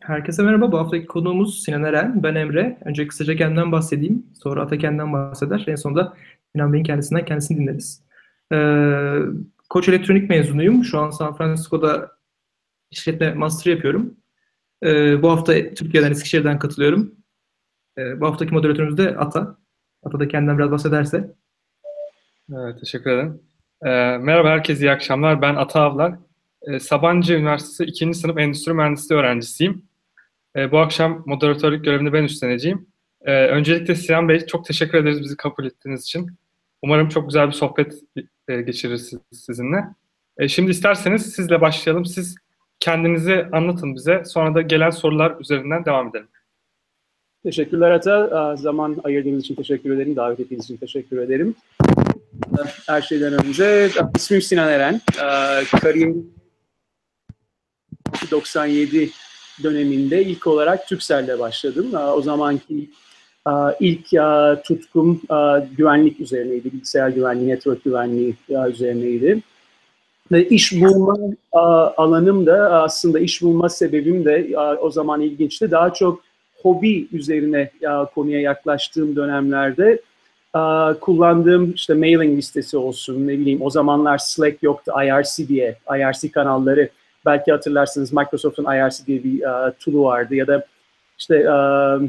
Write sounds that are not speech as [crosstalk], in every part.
Herkese merhaba. Bu haftaki konuğumuz Sinan Eren. Ben Emre. Önce kısaca kendimden bahsedeyim. Sonra Ata kendinden bahseder. En sonunda Sinan Bey'in kendisinden kendisini dinleriz. Ee, Koç Elektronik mezunuyum. Şu an San Francisco'da işletme master yapıyorum. Ee, bu hafta Türkiye'den, Eskişehir'den katılıyorum. Ee, bu haftaki moderatörümüz de Ata. Ata da kendinden biraz bahsederse. Evet, teşekkür ederim. Ee, merhaba herkese, iyi akşamlar. Ben Ata Avlar. Ee, Sabancı Üniversitesi 2. sınıf Endüstri Mühendisliği öğrencisiyim. Ee, bu akşam moderatörlük görevini ben üstleneceğim. Ee, öncelikle Sinan Bey, çok teşekkür ederiz bizi kabul ettiğiniz için. Umarım çok güzel bir sohbet e, geçiririz sizinle. E, şimdi isterseniz sizle başlayalım. Siz kendinizi anlatın bize. Sonra da gelen sorular üzerinden devam edelim. Teşekkürler Ata. Zaman ayırdığınız için teşekkür ederim. Davet ettiğiniz için teşekkür ederim. Her şeyden önce ismim Sinan Eren. Kariyerim 97 döneminde ilk olarak Türkcell'le başladım. O zamanki ilk tutkum güvenlik üzerineydi. Bilgisayar güvenliği, network güvenliği üzerineydi. Ve iş bulma alanım da aslında iş bulma sebebim de o zaman ilginçti. Daha çok hobi üzerine konuya yaklaştığım dönemlerde kullandığım işte mailing listesi olsun ne bileyim o zamanlar Slack yoktu IRC diye IRC kanalları belki hatırlarsınız Microsoft'un IRC diye bir uh, tool'u vardı ya da işte uh,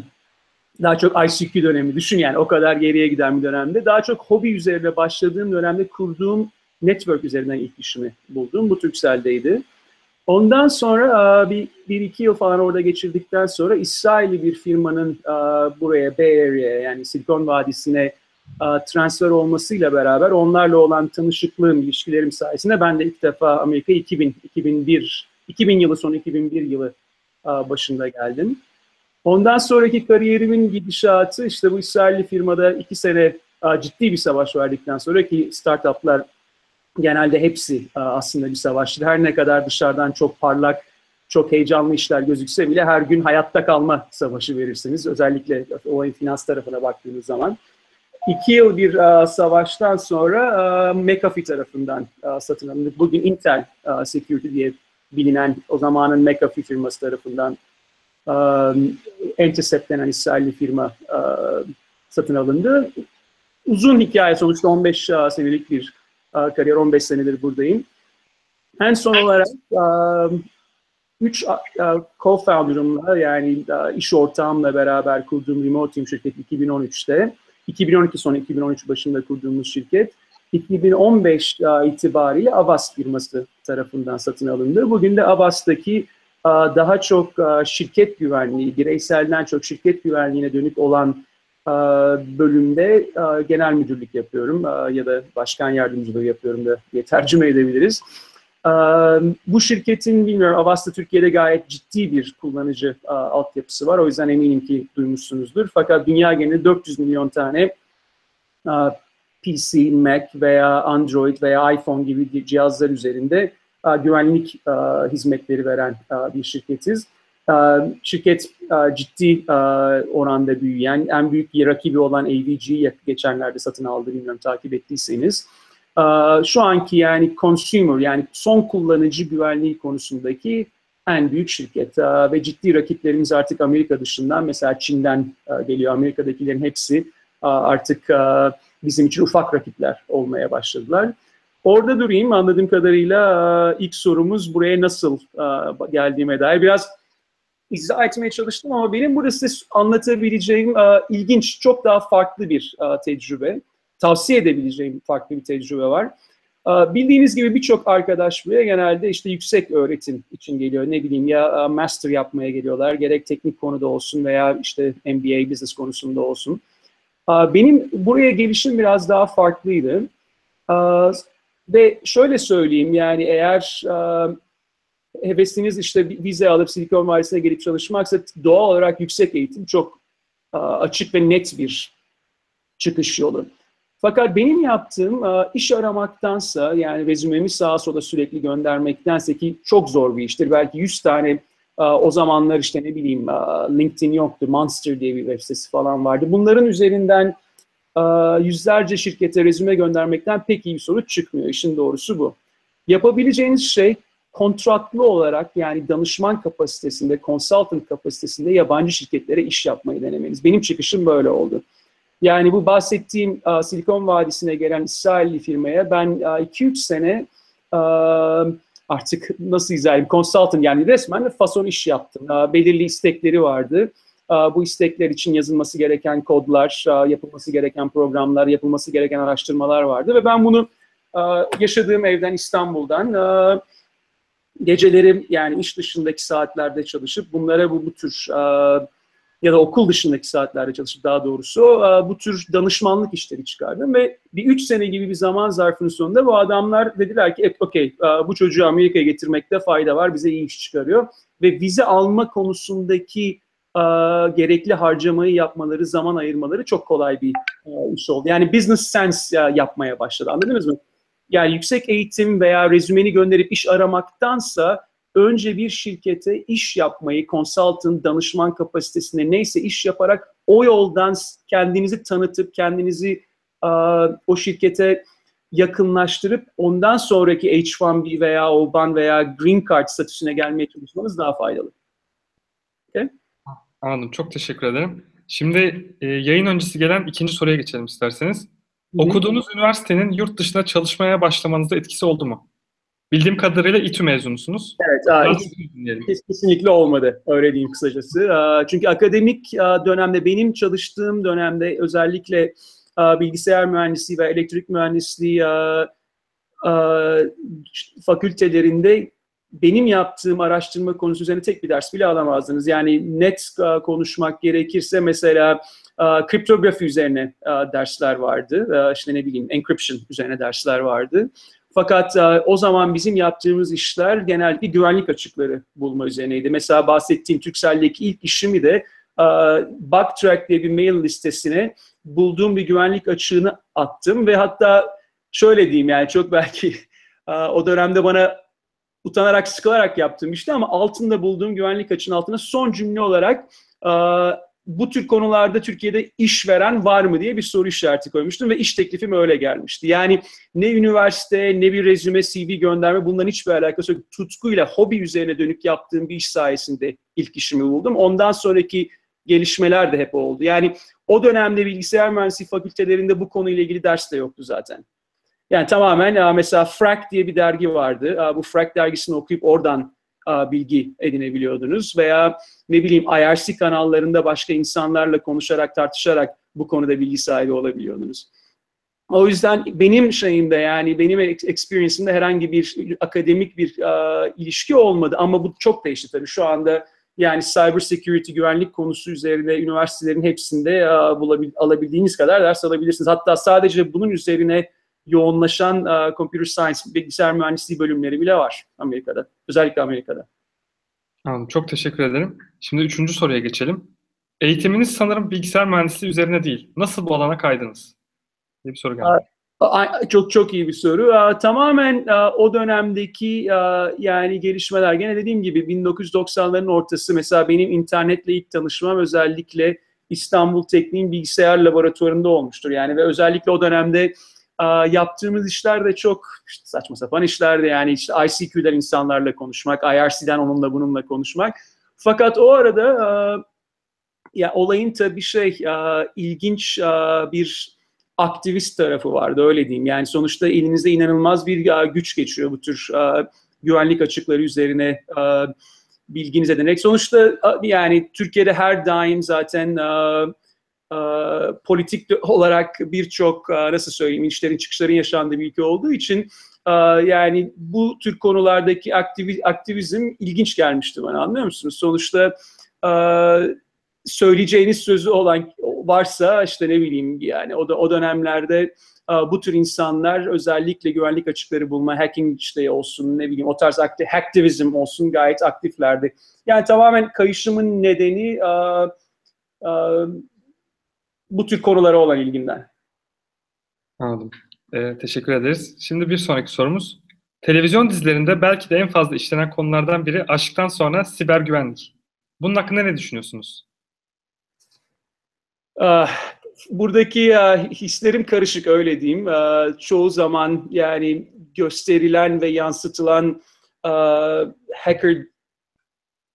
daha çok ICQ dönemi düşün yani o kadar geriye giden bir dönemde daha çok hobi üzerine başladığım dönemde kurduğum network üzerinden ilk işimi buldum. Bu Turkcell'deydi. Ondan sonra bir, bir iki yıl falan orada geçirdikten sonra İsrailli bir firmanın buraya Bay Area'ya yani Silikon Vadisi'ne transfer olmasıyla beraber onlarla olan tanışıklığım, ilişkilerim sayesinde ben de ilk defa Amerika 2000, 2001, 2000 yılı sonu 2001 yılı başında geldim. Ondan sonraki kariyerimin gidişatı işte bu İsrailli firmada iki sene ciddi bir savaş verdikten sonra ki startuplar genelde hepsi aslında bir savaştır. Her ne kadar dışarıdan çok parlak, çok heyecanlı işler gözükse bile her gün hayatta kalma savaşı verirsiniz. Özellikle o finans tarafına baktığınız zaman. İki yıl bir uh, savaştan sonra uh, McAfee tarafından uh, satın alındı. Bugün Intel uh, Security diye bilinen o zamanın McAfee firması tarafından uh, Intercept denen İsrailli firma uh, satın alındı. Uzun hikaye sonuçta 15 uh, senelik bir uh, kariyer, 15 senedir buradayım. En son olarak uh, üç co-founder'ımla yani uh, iş ortağımla beraber kurduğum Remote Team şirketi 2013'te 2012 sonu 2013 başında kurduğumuz şirket 2015 itibariyle Avast firması tarafından satın alındı. Bugün de Avast'taki daha çok şirket güvenliği, bireyselden çok şirket güvenliğine dönük olan bölümde genel müdürlük yapıyorum ya da başkan yardımcılığı yapıyorum da diye tercüme edebiliriz. Bu şirketin bilmiyorum Avasta Türkiye'de gayet ciddi bir kullanıcı altyapısı var. O yüzden eminim ki duymuşsunuzdur. Fakat dünya genelinde 400 milyon tane PC, Mac veya Android veya iPhone gibi cihazlar üzerinde güvenlik hizmetleri veren bir şirketiz. Şirket ciddi oranda büyüyen, en büyük rakibi olan AVG'yi geçenlerde satın aldı bilmiyorum takip ettiyseniz. Şu anki yani consumer yani son kullanıcı güvenliği konusundaki en büyük şirket ve ciddi rakiplerimiz artık Amerika dışından mesela Çin'den geliyor. Amerika'dakilerin hepsi artık bizim için ufak rakipler olmaya başladılar. Orada durayım anladığım kadarıyla ilk sorumuz buraya nasıl geldiğime dair biraz izah etmeye çalıştım ama benim burada size anlatabileceğim ilginç, çok daha farklı bir tecrübe tavsiye edebileceğim farklı bir tecrübe var. Bildiğiniz gibi birçok arkadaş buraya genelde işte yüksek öğretim için geliyor. Ne bileyim ya master yapmaya geliyorlar. Gerek teknik konuda olsun veya işte MBA business konusunda olsun. Benim buraya gelişim biraz daha farklıydı. Ve şöyle söyleyeyim yani eğer hevesiniz işte vize alıp Silikon Vadisi'ne gelip çalışmaksa doğal olarak yüksek eğitim çok açık ve net bir çıkış yolu. Fakat benim yaptığım e, iş aramaktansa yani rezümemi sağa sola sürekli göndermektense ki çok zor bir iştir. Belki 100 tane e, o zamanlar işte ne bileyim e, LinkedIn yoktu, Monster diye bir web sitesi falan vardı. Bunların üzerinden yüzlerce şirkete rezüme göndermekten pek iyi bir sonuç çıkmıyor. İşin doğrusu bu. Yapabileceğiniz şey kontratlı olarak yani danışman kapasitesinde, consultant kapasitesinde yabancı şirketlere iş yapmayı denemeniz. Benim çıkışım böyle oldu. Yani bu bahsettiğim uh, Silikon Vadisi'ne gelen İsrailli firmaya ben 2-3 uh, sene uh, artık nasıl izah edeyim, consultant yani resmen fason iş yaptım. Uh, belirli istekleri vardı. Uh, bu istekler için yazılması gereken kodlar, uh, yapılması gereken programlar, yapılması gereken araştırmalar vardı ve ben bunu uh, yaşadığım evden İstanbul'dan uh, gecelerim yani iş dışındaki saatlerde çalışıp bunlara bu, bu tür uh, ya da okul dışındaki saatlerde çalışıp daha doğrusu bu tür danışmanlık işleri çıkardım ve bir üç sene gibi bir zaman zarfının sonunda bu adamlar dediler ki okey bu çocuğu Amerika'ya getirmekte fayda var bize iyi iş çıkarıyor ve vize alma konusundaki gerekli harcamayı yapmaları, zaman ayırmaları çok kolay bir iş oldu. Yani business sense yapmaya başladı anladınız mı? Yani yüksek eğitim veya rezümeni gönderip iş aramaktansa önce bir şirkete iş yapmayı, consultant, danışman kapasitesinde neyse iş yaparak o yoldan kendinizi tanıtıp, kendinizi o şirkete yakınlaştırıp ondan sonraki H1B veya O1 veya Green Card statüsüne gelmeye çalışmanız daha faydalı. Okay? Anladım. Çok teşekkür ederim. Şimdi e, yayın öncesi gelen ikinci soruya geçelim isterseniz. Hı-hı. Okuduğunuz üniversitenin yurt dışına çalışmaya başlamanızda etkisi oldu mu? Bildiğim kadarıyla İTÜ mezunusunuz. Evet, aa, kes, kesinlikle olmadı öyle diyeyim kısacası. Çünkü akademik dönemde benim çalıştığım dönemde özellikle bilgisayar mühendisliği ve elektrik mühendisliği fakültelerinde benim yaptığım araştırma konusu üzerine tek bir ders bile alamazdınız. Yani net konuşmak gerekirse mesela kriptografi üzerine dersler vardı. İşte ne bileyim encryption üzerine dersler vardı. Fakat e, o zaman bizim yaptığımız işler genellikle güvenlik açıkları bulma üzerineydi. Mesela bahsettiğim Turkcell'deki ilk işimi de e, Backtrack diye bir mail listesine bulduğum bir güvenlik açığını attım ve hatta şöyle diyeyim yani çok belki e, o dönemde bana utanarak sıkılarak yaptığım işte ama altında bulduğum güvenlik açığının altına son cümle olarak bu tür konularda Türkiye'de iş veren var mı diye bir soru işareti koymuştum ve iş teklifim öyle gelmişti. Yani ne üniversite ne bir rezüme CV gönderme bunların hiçbir alakası yok. Tutkuyla hobi üzerine dönük yaptığım bir iş sayesinde ilk işimi buldum. Ondan sonraki gelişmeler de hep oldu. Yani o dönemde bilgisayar mühendisliği fakültelerinde bu konuyla ilgili ders de yoktu zaten. Yani tamamen mesela Frack diye bir dergi vardı. Bu Frack dergisini okuyup oradan bilgi edinebiliyordunuz veya ne bileyim IRC kanallarında başka insanlarla konuşarak tartışarak bu konuda bilgi sahibi olabiliyordunuz. O yüzden benim şeyimde yani benim experience'imde herhangi bir akademik bir uh, ilişki olmadı ama bu çok değişti tabii. Şu anda yani cyber security güvenlik konusu üzerine üniversitelerin hepsinde uh, bulabil, alabildiğiniz kadar ders alabilirsiniz. Hatta sadece bunun üzerine yoğunlaşan uh, computer science, bilgisayar mühendisliği bölümleri bile var Amerika'da. Özellikle Amerika'da. Anladım. Çok teşekkür ederim. Şimdi üçüncü soruya geçelim. Eğitiminiz sanırım bilgisayar mühendisliği üzerine değil. Nasıl bu alana kaydınız? Diye bir soru geldi. Çok çok iyi bir soru. Tamamen o dönemdeki yani gelişmeler gene dediğim gibi 1990'ların ortası mesela benim internetle ilk tanışmam özellikle İstanbul Teknik'in bilgisayar laboratuvarında olmuştur. Yani ve özellikle o dönemde yaptığımız işler de çok işte saçma sapan işlerdi. Yani işte ICQ'den insanlarla konuşmak, IRC'den onunla bununla konuşmak. Fakat o arada ya olayın tabii şey ilginç bir aktivist tarafı vardı öyle diyeyim. Yani sonuçta elinizde inanılmaz bir güç geçiyor bu tür güvenlik açıkları üzerine bilginiz edinerek. Sonuçta yani Türkiye'de her daim zaten politik olarak birçok e, nasıl söyleyeyim inişlerin çıkışların yaşandığı bir ülke olduğu için e, yani bu tür konulardaki aktivi, aktivizm ilginç gelmişti bana anlıyor musunuz? Sonuçta e, söyleyeceğiniz sözü olan varsa işte ne bileyim yani o da o dönemlerde bu tür insanlar özellikle güvenlik açıkları bulma, hacking işte olsun ne bileyim o tarz aktif, hacktivizm olsun gayet aktiflerdi. Yani tamamen kayışımın nedeni bu tür konulara olan ilginden. Anladım. Ee, teşekkür ederiz. Şimdi bir sonraki sorumuz. Televizyon dizilerinde belki de en fazla işlenen konulardan biri aşktan sonra siber güvenlik. Bunun hakkında ne düşünüyorsunuz? Ah, buradaki uh, hislerim karışık öyle diyeyim. Uh, çoğu zaman yani gösterilen ve yansıtılan hacker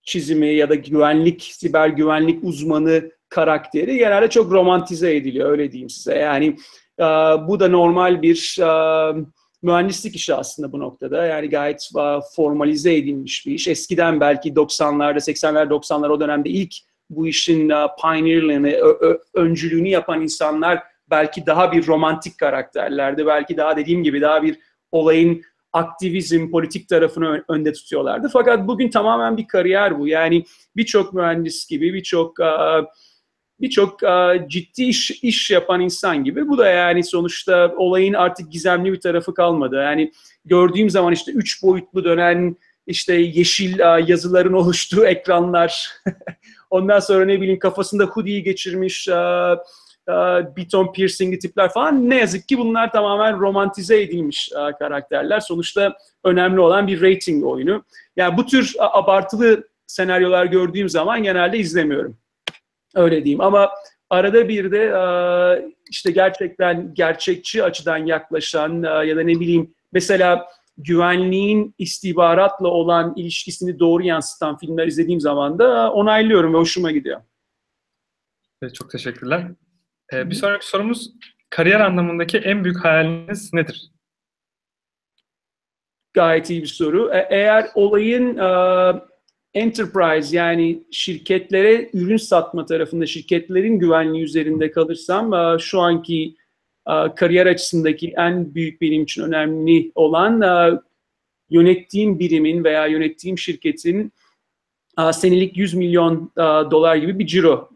çizimi ya da güvenlik, siber güvenlik uzmanı karakteri genelde çok romantize ediliyor öyle diyeyim size. Yani bu da normal bir mühendislik işi aslında bu noktada. Yani gayet formalize edilmiş bir iş. Eskiden belki 90'larda, 80'ler, 90'lar o dönemde ilk bu işin pioneerliğini, öncülüğünü yapan insanlar belki daha bir romantik karakterlerdi. Belki daha dediğim gibi daha bir olayın aktivizm, politik tarafını önde tutuyorlardı. Fakat bugün tamamen bir kariyer bu. Yani birçok mühendis gibi, birçok birçok ciddi iş, iş yapan insan gibi. Bu da yani sonuçta olayın artık gizemli bir tarafı kalmadı. Yani gördüğüm zaman işte üç boyutlu dönen işte yeşil yazıların [laughs] oluştuğu ekranlar. [laughs] Ondan sonra ne bileyim kafasında hoodie geçirmiş Beaton piercingli tipler falan. Ne yazık ki bunlar tamamen romantize edilmiş karakterler. Sonuçta önemli olan bir rating oyunu. Yani bu tür abartılı senaryolar gördüğüm zaman genelde izlemiyorum. Öyle diyeyim ama arada bir de işte gerçekten gerçekçi açıdan yaklaşan ya da ne bileyim mesela güvenliğin istihbaratla olan ilişkisini doğru yansıtan filmler izlediğim zaman da onaylıyorum ve hoşuma gidiyor. Evet, çok teşekkürler. Ee, bir sonraki sorumuz kariyer anlamındaki en büyük hayaliniz nedir? Gayet iyi bir soru. E- eğer olayın enterprise yani şirketlere ürün satma tarafında şirketlerin güvenliği üzerinde kalırsam uh, şu anki uh, kariyer açısındaki en büyük benim için önemli olan uh, yönettiğim birimin veya yönettiğim şirketin senelik 100 milyon dolar gibi bir ciro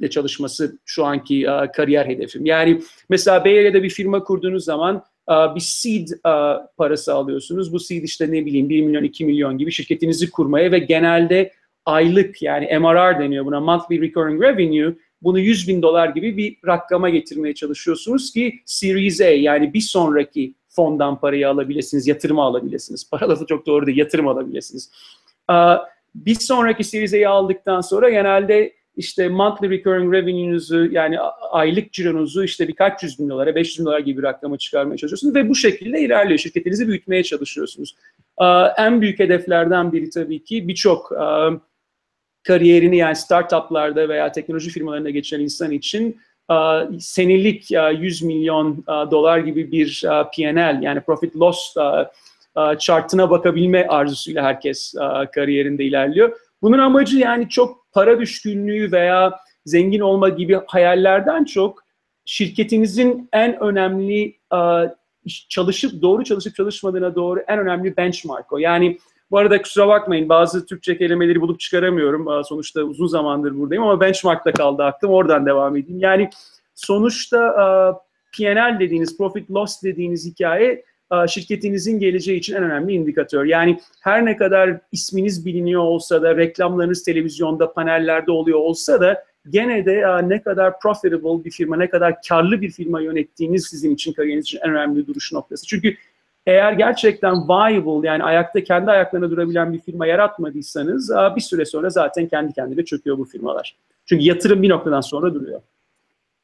ile çalışması şu anki kariyer hedefim. Yani mesela Bay Area'da bir firma kurduğunuz zaman bir seed uh, parası alıyorsunuz. Bu seed işte ne bileyim 1 milyon 2 milyon gibi şirketinizi kurmaya ve genelde aylık yani MRR deniyor buna monthly recurring revenue bunu 100 bin dolar gibi bir rakama getirmeye çalışıyorsunuz ki Series A yani bir sonraki fondan parayı alabilirsiniz, yatırım alabilirsiniz. Paralı çok doğru değil, yatırım alabilirsiniz. Bir sonraki Series A'yı aldıktan sonra genelde işte monthly recurring revenue'nuzu yani aylık cironuzu işte birkaç yüz bin dolara, 500 bin dolar gibi bir rakama çıkarmaya çalışıyorsunuz ve bu şekilde ilerliyor. Şirketinizi büyütmeye çalışıyorsunuz. En büyük hedeflerden biri tabii ki birçok kariyerini yani startuplarda veya teknoloji firmalarında geçen insan için senelik 100 milyon dolar gibi bir P&L yani profit loss chartına bakabilme arzusuyla herkes kariyerinde ilerliyor. Bunun amacı yani çok para düşkünlüğü veya zengin olma gibi hayallerden çok şirketinizin en önemli çalışıp doğru çalışıp çalışmadığına doğru en önemli benchmark o. Yani bu arada kusura bakmayın bazı Türkçe kelimeleri bulup çıkaramıyorum. Sonuçta uzun zamandır buradayım ama benchmark'ta kaldı aklım. Oradan devam edeyim. Yani sonuçta P&L dediğiniz, profit loss dediğiniz hikaye şirketinizin geleceği için en önemli indikatör. Yani her ne kadar isminiz biliniyor olsa da, reklamlarınız televizyonda, panellerde oluyor olsa da gene de ne kadar profitable bir firma, ne kadar karlı bir firma yönettiğiniz sizin için kariyeriniz için en önemli duruş noktası. Çünkü eğer gerçekten viable yani ayakta kendi ayaklarına durabilen bir firma yaratmadıysanız bir süre sonra zaten kendi kendine çöküyor bu firmalar. Çünkü yatırım bir noktadan sonra duruyor.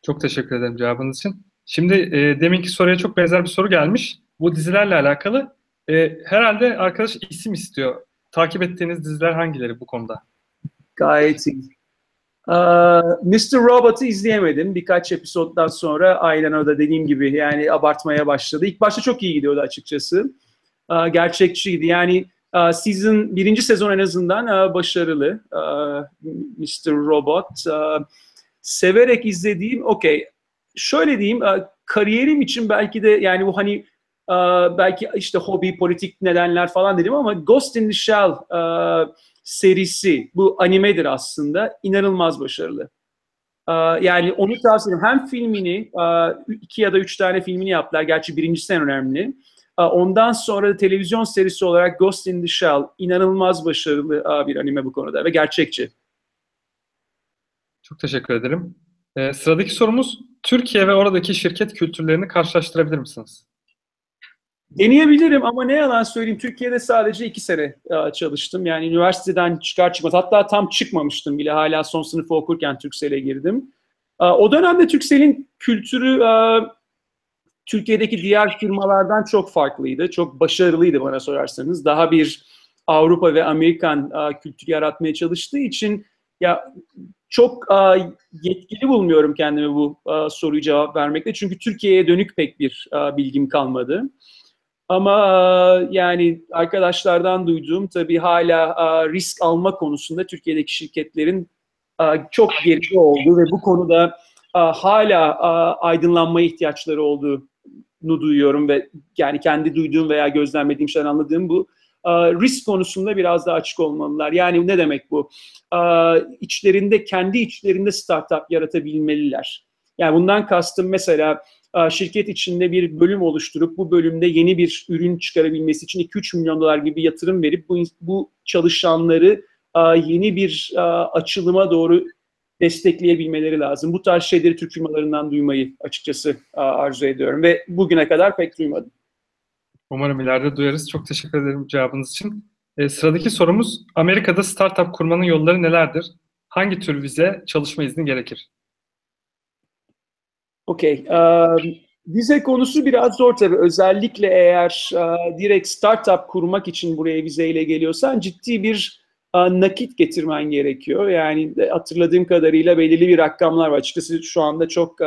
Çok teşekkür ederim cevabınız için. Şimdi e, deminki soruya çok benzer bir soru gelmiş bu dizilerle alakalı. E, herhalde arkadaş isim istiyor. Takip ettiğiniz diziler hangileri bu konuda? Gayet iyi. Uh, Mr. Robot'u izleyemedim. Birkaç episoddan sonra aynen da dediğim gibi yani abartmaya başladı. İlk başta çok iyi gidiyordu açıkçası. Uh, gerçekçiydi. Yani uh, season, birinci sezon en azından başarılı. Mr. Robot. Severek izlediğim, okey. Şöyle diyeyim, kariyerim için belki de yani bu hani ee, belki işte hobi, politik nedenler falan dedim ama Ghost in the Shell e, serisi, bu animedir aslında, inanılmaz başarılı. Ee, yani onu tavsiye ederim. Hem filmini, e, iki ya da üç tane filmini yaptılar. Gerçi birincisi en önemli. Ee, ondan sonra da televizyon serisi olarak Ghost in the Shell inanılmaz başarılı e, bir anime bu konuda ve gerçekçi. Çok teşekkür ederim. Ee, sıradaki sorumuz Türkiye ve oradaki şirket kültürlerini karşılaştırabilir misiniz? Deneyebilirim ama ne yalan söyleyeyim Türkiye'de sadece iki sene e, çalıştım. Yani üniversiteden çıkar çıkmaz hatta tam çıkmamıştım bile hala son sınıfı okurken Türksel'e girdim. E, o dönemde Türksel'in kültürü e, Türkiye'deki diğer firmalardan çok farklıydı. Çok başarılıydı bana sorarsanız. Daha bir Avrupa ve Amerikan kültürü yaratmaya çalıştığı için ya çok yetkili bulmuyorum kendimi bu soruyu cevap vermekte. Çünkü Türkiye'ye dönük pek bir bilgim kalmadı. Ama yani arkadaşlardan duyduğum tabii hala risk alma konusunda Türkiye'deki şirketlerin çok geride olduğu ve bu konuda hala aydınlanmaya ihtiyaçları olduğunu duyuyorum ve yani kendi duyduğum veya gözlemlediğim şeyler anladığım bu. Risk konusunda biraz daha açık olmalılar. Yani ne demek bu? İçlerinde, kendi içlerinde startup yaratabilmeliler. Yani bundan kastım mesela şirket içinde bir bölüm oluşturup bu bölümde yeni bir ürün çıkarabilmesi için 2-3 milyon dolar gibi yatırım verip bu, bu çalışanları yeni bir açılıma doğru destekleyebilmeleri lazım. Bu tarz şeyleri Türk firmalarından duymayı açıkçası arzu ediyorum ve bugüne kadar pek duymadım. Umarım ileride duyarız. Çok teşekkür ederim cevabınız için. E, sıradaki sorumuz, Amerika'da startup kurmanın yolları nelerdir? Hangi tür vize, çalışma izni gerekir? Okey. Vize konusu biraz zor tabii. Özellikle eğer direkt startup kurmak için buraya vizeyle geliyorsan ciddi bir nakit getirmen gerekiyor. Yani hatırladığım kadarıyla belirli bir rakamlar var. Açıkçası şu anda çok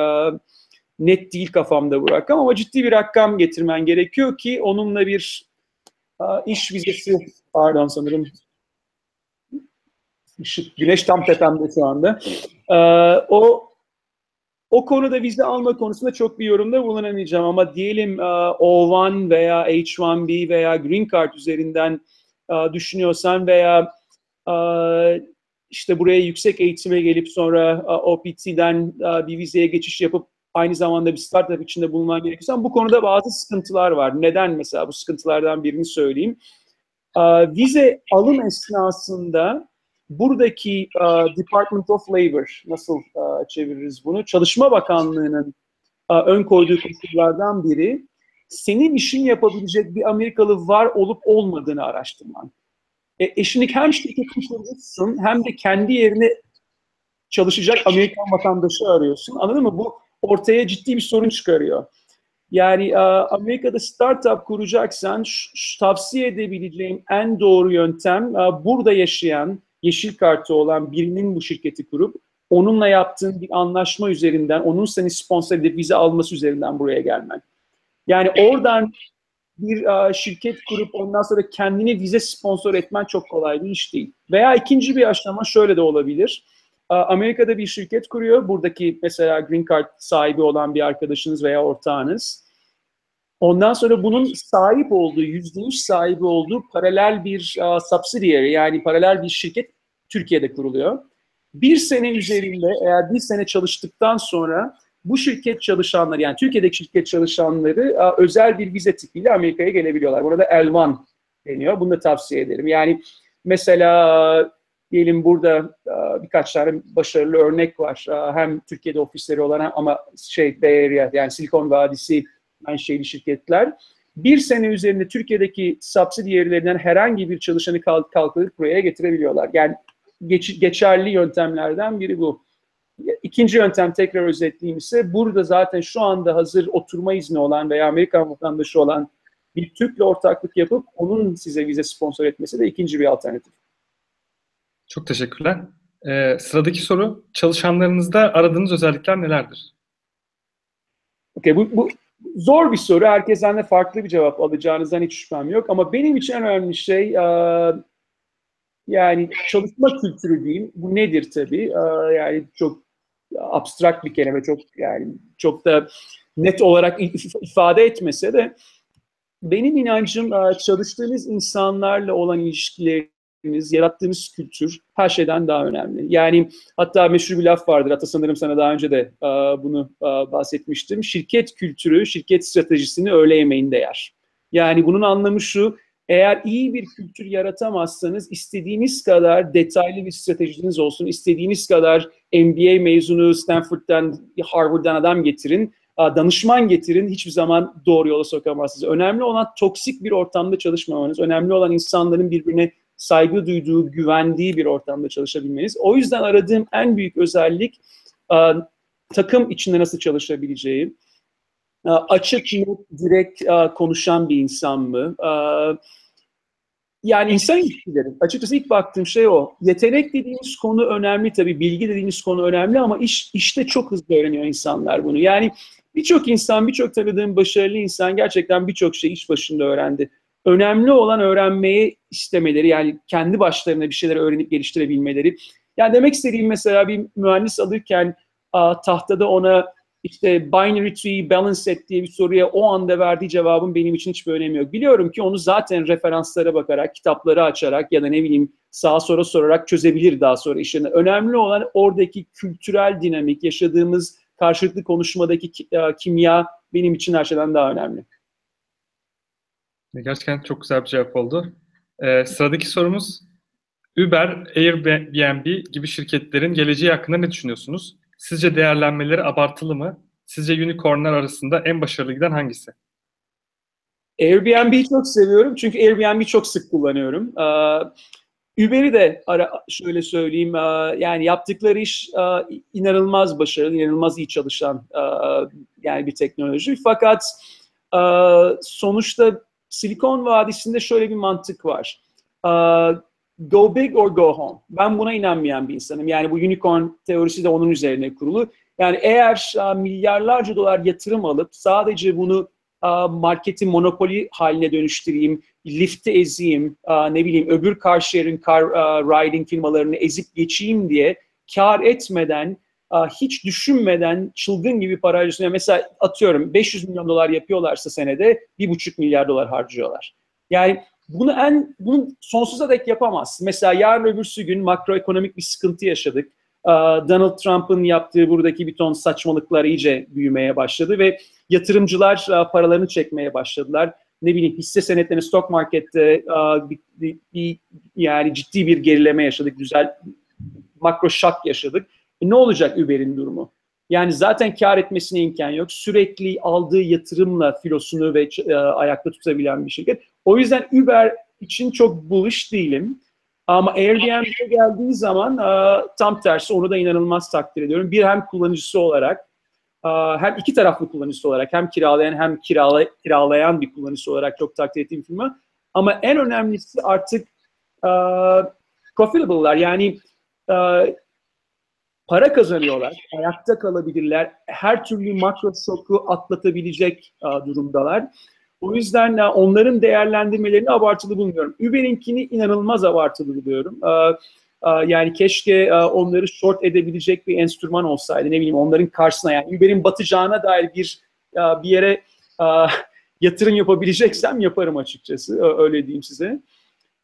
net değil kafamda bu rakam ama ciddi bir rakam getirmen gerekiyor ki onunla bir iş vizesi, pardon sanırım ışık, güneş tam tepemde şu anda. Uh, o o konuda vize alma konusunda çok bir yorumda bulunamayacağım ama diyelim O1 veya H1B veya Green Card üzerinden düşünüyorsan veya işte buraya yüksek eğitime gelip sonra OPT'den bir vizeye geçiş yapıp aynı zamanda bir startup içinde bulunman gerekiyorsan bu konuda bazı sıkıntılar var. Neden mesela bu sıkıntılardan birini söyleyeyim. Vize alım esnasında buradaki uh, Department of Labor nasıl uh, çeviririz bunu? Çalışma Bakanlığı'nın uh, ön koyduğu koşullardan biri senin işin yapabilecek bir Amerikalı var olup olmadığını araştırman. E, eşini hem şirketin kurucusun hem de kendi yerine çalışacak Amerikan vatandaşı arıyorsun. Anladın mı? Bu ortaya ciddi bir sorun çıkarıyor. Yani Amerika'da startup kuracaksan tavsiye edebileceğim en doğru yöntem burada yaşayan yeşil kartı olan birinin bu şirketi kurup onunla yaptığın bir anlaşma üzerinden, onun seni sponsor edip vize alması üzerinden buraya gelmen. Yani oradan bir şirket kurup ondan sonra kendini vize sponsor etmen çok kolay bir iş değil. Veya ikinci bir aşama şöyle de olabilir. Amerika'da bir şirket kuruyor. Buradaki mesela Green Card sahibi olan bir arkadaşınız veya ortağınız. Ondan sonra bunun sahip olduğu, yüzde yüz sahibi olduğu paralel bir uh, subsidiary yani paralel bir şirket Türkiye'de kuruluyor. Bir sene üzerinde eğer bir sene çalıştıktan sonra bu şirket çalışanları yani Türkiye'deki şirket çalışanları özel bir vize tipiyle Amerika'ya gelebiliyorlar. Burada L1 deniyor. Bunu da tavsiye ederim. Yani mesela diyelim burada birkaç tane başarılı örnek var. Hem Türkiye'de ofisleri olan ama şey Bay Area yani Silikon Vadisi menşeli şirketler. Bir sene üzerinde Türkiye'deki subsidiyerilerinden herhangi bir çalışanı kalkıp buraya getirebiliyorlar. Yani geç, geçerli yöntemlerden biri bu. İkinci yöntem tekrar özetleyeyim ise burada zaten şu anda hazır oturma izni olan veya Amerikan vatandaşı olan bir Türk'le ortaklık yapıp onun size vize sponsor etmesi de ikinci bir alternatif. Çok teşekkürler. Ee, sıradaki soru, çalışanlarınızda aradığınız özellikler nelerdir? Okay, bu, bu zor bir soru. Herkesten de farklı bir cevap alacağınızdan hiç şüphem yok. Ama benim için en önemli şey yani çalışma kültürü diyeyim. Bu nedir tabii? Yani çok abstrakt bir kelime, çok yani çok da net olarak ifade etmese de benim inancım çalıştığınız insanlarla olan ilişkileriniz, yarattığınız kültür her şeyden daha önemli. Yani hatta meşhur bir laf vardır. Hatta sanırım sana daha önce de bunu bahsetmiştim. Şirket kültürü, şirket stratejisini öğle yemeğinde yer. Yani bunun anlamı şu, eğer iyi bir kültür yaratamazsanız istediğiniz kadar detaylı bir stratejiniz olsun, istediğiniz kadar MBA mezunu, Stanford'dan, Harvard'dan adam getirin, danışman getirin, hiçbir zaman doğru yola sokamazsınız. Önemli olan toksik bir ortamda çalışmamanız, önemli olan insanların birbirine saygı duyduğu, güvendiği bir ortamda çalışabilmeniz. O yüzden aradığım en büyük özellik takım içinde nasıl çalışabileceği, açık, net, direkt konuşan bir insan mı? yani insan ilişkileri. Açıkçası ilk baktığım şey o. Yetenek dediğimiz konu önemli tabii. Bilgi dediğimiz konu önemli ama iş işte çok hızlı öğreniyor insanlar bunu. Yani birçok insan, birçok tanıdığım başarılı insan gerçekten birçok şey iş başında öğrendi. Önemli olan öğrenmeyi istemeleri yani kendi başlarına bir şeyler öğrenip geliştirebilmeleri. Yani demek istediğim mesela bir mühendis alırken tahtada ona işte binary tree balance set diye bir soruya o anda verdiği cevabın benim için hiçbir önemi yok. Biliyorum ki onu zaten referanslara bakarak, kitapları açarak ya da ne bileyim sağa sola sorarak çözebilir daha sonra işini. Önemli olan oradaki kültürel dinamik, yaşadığımız karşılıklı konuşmadaki kimya benim için her şeyden daha önemli. Gerçekten çok güzel bir cevap oldu. Ee, sıradaki sorumuz Uber, Airbnb gibi şirketlerin geleceği hakkında ne düşünüyorsunuz? Sizce değerlenmeleri abartılı mı? Sizce unicornlar arasında en başarılı giden hangisi? Airbnb'yi çok seviyorum çünkü Airbnb'yi çok sık kullanıyorum. Ee, Uber'i de ara, şöyle söyleyeyim, e, yani yaptıkları iş e, inanılmaz başarılı, inanılmaz iyi çalışan e, yani bir teknoloji. Fakat sonuçta Silikon Vadisi'nde şöyle bir mantık var go big or go home. Ben buna inanmayan bir insanım. Yani bu unicorn teorisi de onun üzerine kurulu. Yani eğer uh, milyarlarca dolar yatırım alıp sadece bunu uh, marketin monopoli haline dönüştüreyim, lifte ezeyim, uh, ne bileyim öbür car sharing, car riding firmalarını ezip geçeyim diye kar etmeden, hiç düşünmeden çılgın gibi para harcıyorsun. mesela atıyorum 500 milyon dolar yapıyorlarsa senede 1,5 milyar dolar harcıyorlar. Yani bunu en bunu sonsuza dek yapamaz. Mesela yarın öbürsü gün makroekonomik bir sıkıntı yaşadık. Donald Trump'ın yaptığı buradaki bir ton saçmalıklar iyice büyümeye başladı ve yatırımcılar paralarını çekmeye başladılar. Ne bileyim hisse senetlerini stock markette bir, bir, bir, yani ciddi bir gerileme yaşadık. Güzel makro şak yaşadık. E ne olacak Uber'in durumu? Yani zaten kar etmesine imkan yok. Sürekli aldığı yatırımla filosunu ve e, ayakta tutabilen bir şirket. O yüzden Uber için çok bullish değilim. Ama Airbnb'ye geldiği zaman e, tam tersi onu da inanılmaz takdir ediyorum. Bir hem kullanıcısı olarak e, hem iki taraflı kullanıcısı olarak hem kiralayan hem kirala, kiralayan bir kullanıcısı olarak çok takdir ettiğim firma. Ama en önemlisi artık e, profitable'lar yani para kazanıyorlar, ayakta kalabilirler, her türlü makro şoku atlatabilecek durumdalar. O yüzden uh, onların değerlendirmelerini abartılı bulmuyorum. Uber'inkini inanılmaz abartılı buluyorum. Uh, uh, yani keşke onları short edebilecek bir enstrüman olsaydı. Ne bileyim onların karşısına yani Uber'in batacağına dair bir bir yere yatırım yapabileceksem yaparım açıkçası. Öyle diyeyim size.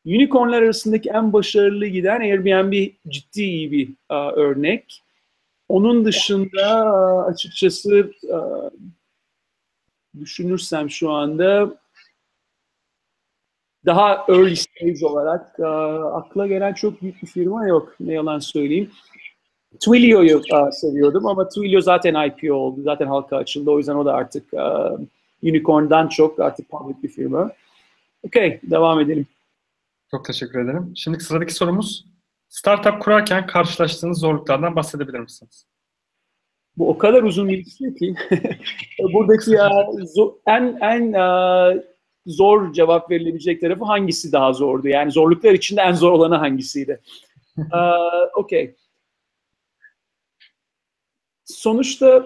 Unicornlar arasındaki en başarılı giden Airbnb ciddi iyi bir örnek. Onun dışında açıkçası düşünürsem şu anda daha early stage olarak uh, akla gelen çok büyük bir firma yok. Ne yalan söyleyeyim. Twilio'yu uh, seviyordum ama Twilio zaten IPO oldu. Zaten halka açıldı. O yüzden o da artık uh, unicorn'dan çok artık public bir firma. Okay, devam edelim. Çok teşekkür ederim. Şimdi sıradaki sorumuz, startup kurarken karşılaştığınız zorluklardan bahsedebilir misiniz? Bu o kadar uzun bir liste ki [laughs] buradaki ya, zor, en en uh, zor cevap verilebilecek tarafı hangisi daha zordu? Yani zorluklar içinde en zor olanı hangisiydi? uh, [laughs] Okey. Sonuçta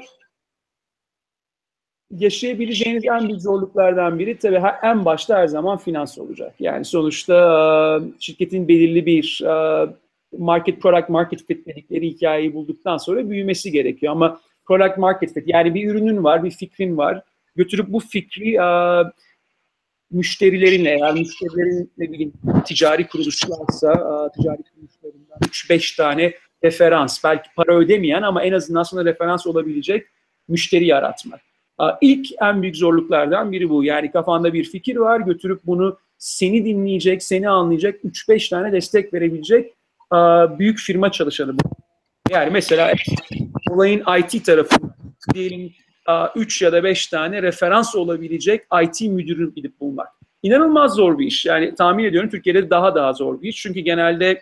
yaşayabileceğiniz en büyük zorluklardan biri tabii en başta her zaman finans olacak. Yani sonuçta şirketin belirli bir market product market fit dedikleri hikayeyi bulduktan sonra büyümesi gerekiyor. Ama product market fit yani bir ürünün var, bir fikrin var. Götürüp bu fikri müşterilerinle eğer müşterilerin ne bileyim ticari kuruluşlarsa ticari kuruluşlarından 3-5 tane referans belki para ödemeyen ama en azından sonra referans olabilecek müşteri yaratmak. İlk en büyük zorluklardan biri bu. Yani kafanda bir fikir var, götürüp bunu seni dinleyecek, seni anlayacak, 3-5 tane destek verebilecek büyük firma çalışanı bu. Yani mesela olayın IT tarafı diyelim 3 ya da 5 tane referans olabilecek IT müdürü gidip bulmak. İnanılmaz zor bir iş. Yani tahmin ediyorum Türkiye'de daha daha zor bir iş. Çünkü genelde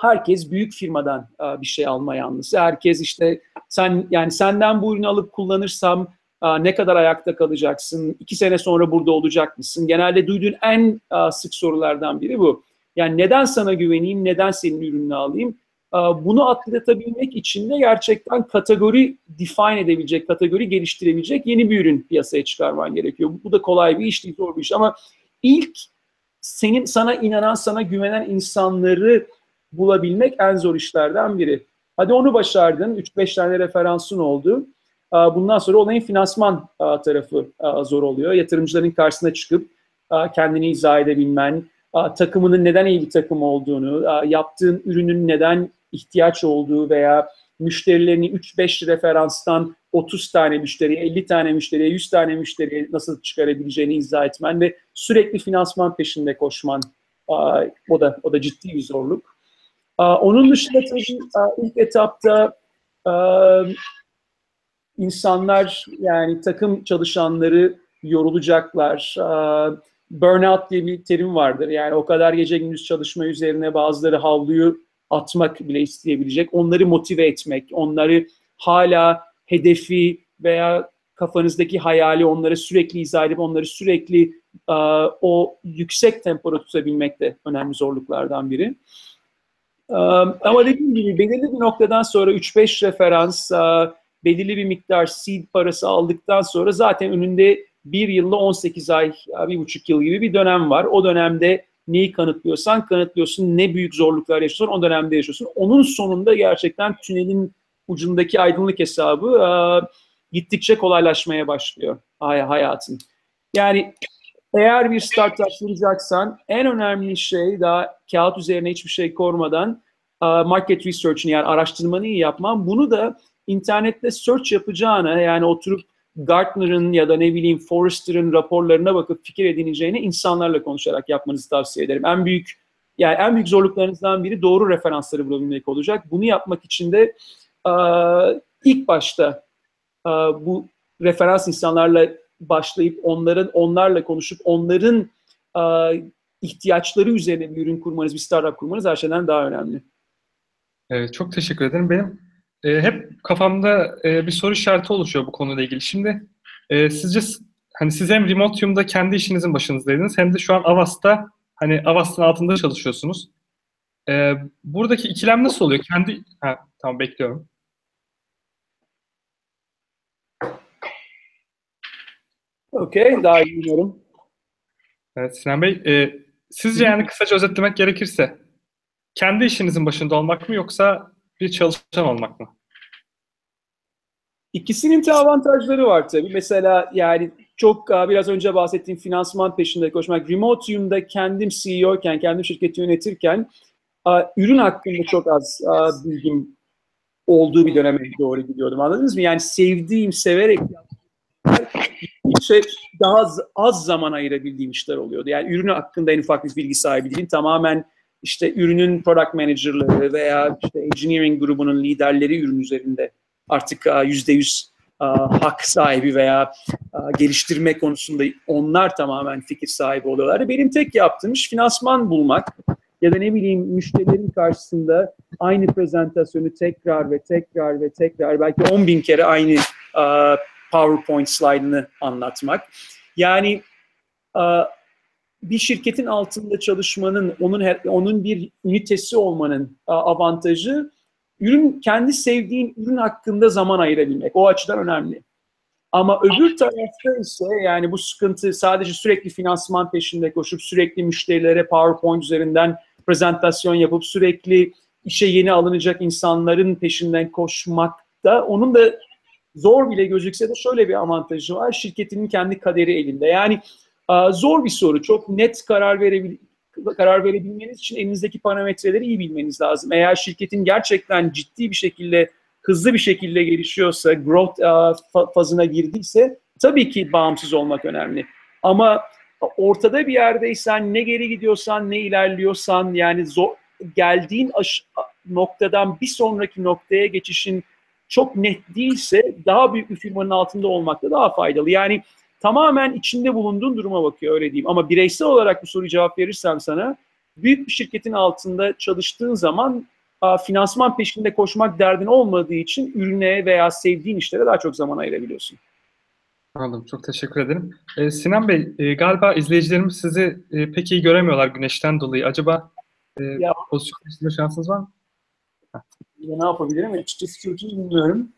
herkes büyük firmadan bir şey alma yanlısı. Herkes işte sen yani senden bu ürünü alıp kullanırsam ne kadar ayakta kalacaksın, iki sene sonra burada olacak mısın? Genelde duyduğun en sık sorulardan biri bu. Yani neden sana güveneyim, neden senin ürününü alayım? Bunu atlatabilmek için de gerçekten kategori define edebilecek, kategori geliştirebilecek yeni bir ürün piyasaya çıkarman gerekiyor. Bu da kolay bir iş değil, zor bir iş ama ilk senin sana inanan, sana güvenen insanları bulabilmek en zor işlerden biri. Hadi onu başardın, 3-5 tane referansın oldu. Bundan sonra olayın finansman tarafı zor oluyor. Yatırımcıların karşısına çıkıp kendini izah edebilmen, takımının neden iyi bir takım olduğunu, yaptığın ürünün neden ihtiyaç olduğu veya müşterilerini 3-5 referanstan 30 tane müşteriye, 50 tane müşteriye, 100 tane müşteriye nasıl çıkarabileceğini izah etmen ve sürekli finansman peşinde koşman o da o da ciddi bir zorluk. Onun dışında tabii ilk etapta insanlar yani takım çalışanları yorulacaklar. Burnout diye bir terim vardır. Yani o kadar gece gündüz çalışma üzerine bazıları havluyu atmak bile isteyebilecek. Onları motive etmek, onları hala hedefi veya kafanızdaki hayali onları sürekli izah edip onları sürekli uh, o yüksek tempoda tutabilmek de önemli zorluklardan biri. Um, ama dediğim gibi belirli bir noktadan sonra 3-5 referans, uh, belirli bir miktar seed parası aldıktan sonra zaten önünde bir yılla 18 ay, bir buçuk yıl gibi bir dönem var. O dönemde neyi kanıtlıyorsan kanıtlıyorsun, ne büyük zorluklar yaşıyorsun o dönemde yaşıyorsun. Onun sonunda gerçekten tünelin ucundaki aydınlık hesabı e, gittikçe kolaylaşmaya başlıyor hayatın. Yani eğer bir startup kuracaksan en önemli şey daha kağıt üzerine hiçbir şey kormadan e, market research'ini yani araştırmanı iyi yapman. Bunu da internette search yapacağına yani oturup Gartner'ın ya da ne bileyim Forrester'ın raporlarına bakıp fikir edineceğine insanlarla konuşarak yapmanızı tavsiye ederim. En büyük yani en büyük zorluklarınızdan biri doğru referansları bulabilmek olacak. Bunu yapmak için de e, ilk başta e, bu referans insanlarla başlayıp onların onlarla konuşup onların e, ihtiyaçları üzerine bir ürün kurmanız, bir startup kurmanız her şeyden daha önemli. Evet, çok teşekkür ederim. Benim e, hep kafamda e, bir soru işareti oluşuyor bu konuyla ilgili. Şimdi e, sizce hani siz hem Remotium'da kendi işinizin başınızdaydınız hem de şu an Avast'ta hani Avast'ın altında çalışıyorsunuz. E, buradaki ikilem nasıl oluyor? Kendi ha, tamam bekliyorum. Okey, daha iyi biliyorum. Evet Sinan Bey, e, sizce yani kısaca özetlemek gerekirse kendi işinizin başında olmak mı yoksa bir çalışan olmak mı? İkisinin de avantajları var tabii. Mesela yani çok biraz önce bahsettiğim finansman peşinde koşmak. Remotium'da kendim CEO iken, kendim şirketi yönetirken ürün hakkında çok az bilgim olduğu bir döneme doğru gidiyordum. Anladınız mı? Yani sevdiğim, severek şey daha az, az zaman ayırabildiğim işler oluyordu. Yani ürünü hakkında en ufak bir bilgi sahibi değilim. Tamamen işte ürünün product manager'ları veya işte engineering grubunun liderleri ürün üzerinde artık yüzde yüz hak sahibi veya geliştirme konusunda onlar tamamen fikir sahibi oluyorlar. Benim tek yaptığım iş finansman bulmak ya da ne bileyim müşterilerin karşısında aynı prezentasyonu tekrar ve tekrar ve tekrar belki 10 bin kere aynı PowerPoint slide'ını anlatmak. Yani bir şirketin altında çalışmanın, onun onun bir ünitesi olmanın avantajı ürün kendi sevdiğin ürün hakkında zaman ayırabilmek. O açıdan önemli. Ama öbür tarafta ise yani bu sıkıntı sadece sürekli finansman peşinde koşup sürekli müşterilere PowerPoint üzerinden prezentasyon yapıp sürekli işe yeni alınacak insanların peşinden koşmakta onun da zor bile gözükse de şöyle bir avantajı var. Şirketinin kendi kaderi elinde. Yani zor bir soru. Çok net karar verebil karar verebilmeniz için elinizdeki parametreleri iyi bilmeniz lazım. Eğer şirketin gerçekten ciddi bir şekilde, hızlı bir şekilde gelişiyorsa, growth fazına girdiyse tabii ki bağımsız olmak önemli. Ama ortada bir yerdeysen, ne geri gidiyorsan, ne ilerliyorsan, yani zor, geldiğin noktadan bir sonraki noktaya geçişin çok net değilse daha büyük bir firmanın altında olmak da daha faydalı. Yani tamamen içinde bulunduğun duruma bakıyor öyle diyeyim. Ama bireysel olarak bu soruyu cevap verirsem sana büyük bir şirketin altında çalıştığın zaman finansman peşinde koşmak derdin olmadığı için ürüne veya sevdiğin işlere daha çok zaman ayırabiliyorsun. Anladım. Çok teşekkür ederim. Ee, Sinan Bey, e, galiba izleyicilerimiz sizi e, pek iyi göremiyorlar güneşten dolayı. Acaba e, Ya- pozisyon değiştirme şansınız var mı? Ya ne yapabilirim? Açıkçası çok iyi bilmiyorum.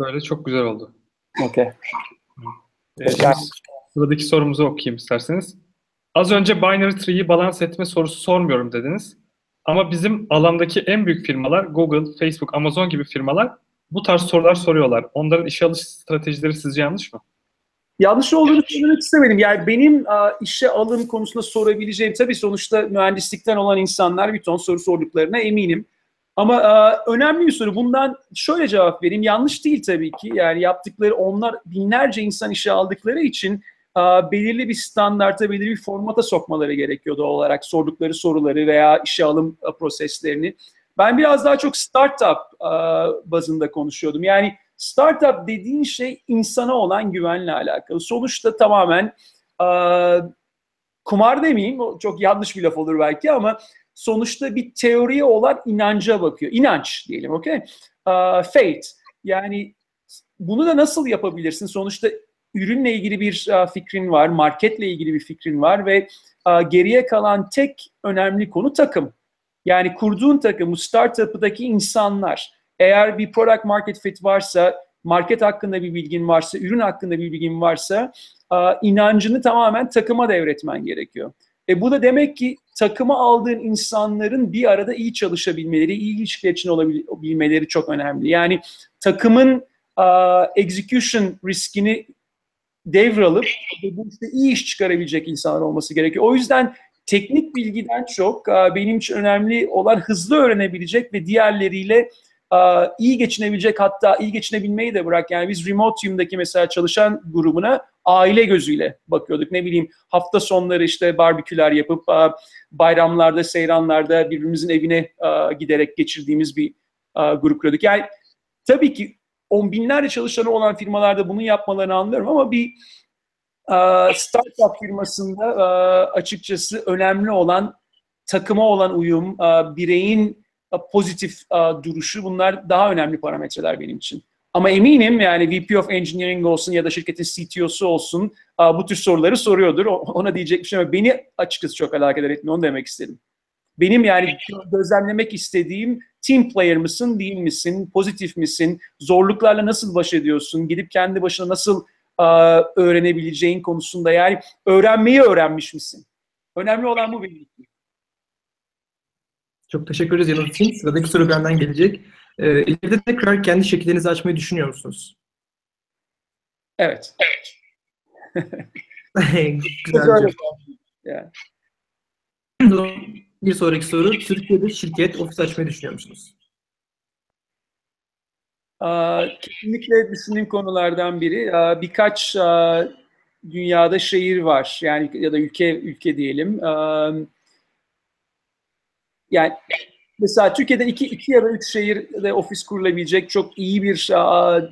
Böyle çok güzel oldu. Okey. Ee, şimdi sıradaki sorumuzu okuyayım isterseniz. Az önce binary tree'yi balans etme sorusu sormuyorum dediniz. Ama bizim alandaki en büyük firmalar Google, Facebook, Amazon gibi firmalar bu tarz sorular soruyorlar. Onların işe alış stratejileri sizce yanlış mı? Yanlış olduğunu söylemek istemedim. Yani benim a, işe alım konusunda sorabileceğim tabii sonuçta mühendislikten olan insanlar bir ton soru sorduklarına eminim. Ama a, önemli bir soru. Bundan şöyle cevap vereyim. Yanlış değil tabii ki. Yani yaptıkları onlar binlerce insan işe aldıkları için a, belirli bir standarta, belirli bir formata sokmaları gerekiyor doğal olarak sordukları soruları veya işe alım a, proseslerini. Ben biraz daha çok startup a, bazında konuşuyordum. Yani startup dediğin şey insana olan güvenle alakalı. Sonuçta tamamen e, kumar demeyeyim, çok yanlış bir laf olur belki ama sonuçta bir teoriye olan inanca bakıyor. İnanç diyelim, okey? E, faith. Yani bunu da nasıl yapabilirsin? Sonuçta ürünle ilgili bir e, fikrin var, marketle ilgili bir fikrin var ve e, geriye kalan tek önemli konu takım. Yani kurduğun takım, bu startup'daki insanlar. Eğer bir product market fit varsa, market hakkında bir bilgin varsa, ürün hakkında bir bilgin varsa e, inancını tamamen takıma devretmen gerekiyor. E bu da demek ki takıma aldığın insanların bir arada iyi çalışabilmeleri, iyi ilişkiler için olabilmeleri çok önemli. Yani takımın e, execution riskini devralıp bu işte iyi iş çıkarabilecek insanlar olması gerekiyor. O yüzden teknik bilgiden çok e, benim için önemli olan hızlı öğrenebilecek ve diğerleriyle e, iyi geçinebilecek hatta iyi geçinebilmeyi de bırak. Yani biz Remotium'daki mesela çalışan grubuna aile gözüyle bakıyorduk. Ne bileyim hafta sonları işte barbeküler yapıp bayramlarda, seyranlarda birbirimizin evine giderek geçirdiğimiz bir grup kuruyorduk. Yani tabii ki on binlerce çalışanı olan firmalarda bunu yapmalarını anlıyorum ama bir startup firmasında açıkçası önemli olan takıma olan uyum, bireyin pozitif duruşu bunlar daha önemli parametreler benim için. Ama eminim yani VP of Engineering olsun ya da şirketin CTO'su olsun bu tür soruları soruyordur. Ona diyecek bir şey ama beni açıkçası çok alakadar etmiyor onu demek istedim. Benim yani gözlemlemek istediğim team player mısın değil misin, pozitif misin, zorluklarla nasıl baş ediyorsun, gidip kendi başına nasıl öğrenebileceğin konusunda yani öğrenmeyi öğrenmiş misin? Önemli olan bu benim için. Çok teşekkür ederiz yanıt için. Sıradaki soru benden gelecek. Ee, ileride tekrar kendi şirketlerinizi açmayı düşünüyor musunuz? Evet. [laughs] Güzel. Öyle. bir sonraki soru. Türkiye'de şirket, ofis açmayı düşünüyor musunuz? Aa, kesinlikle düşündüğüm konulardan biri. Aa, birkaç aa, dünyada şehir var. Yani ya da ülke ülke diyelim. Yani mesela Türkiye'de iki, iki ya da üç şehirde ofis kurulabilecek çok iyi bir aa,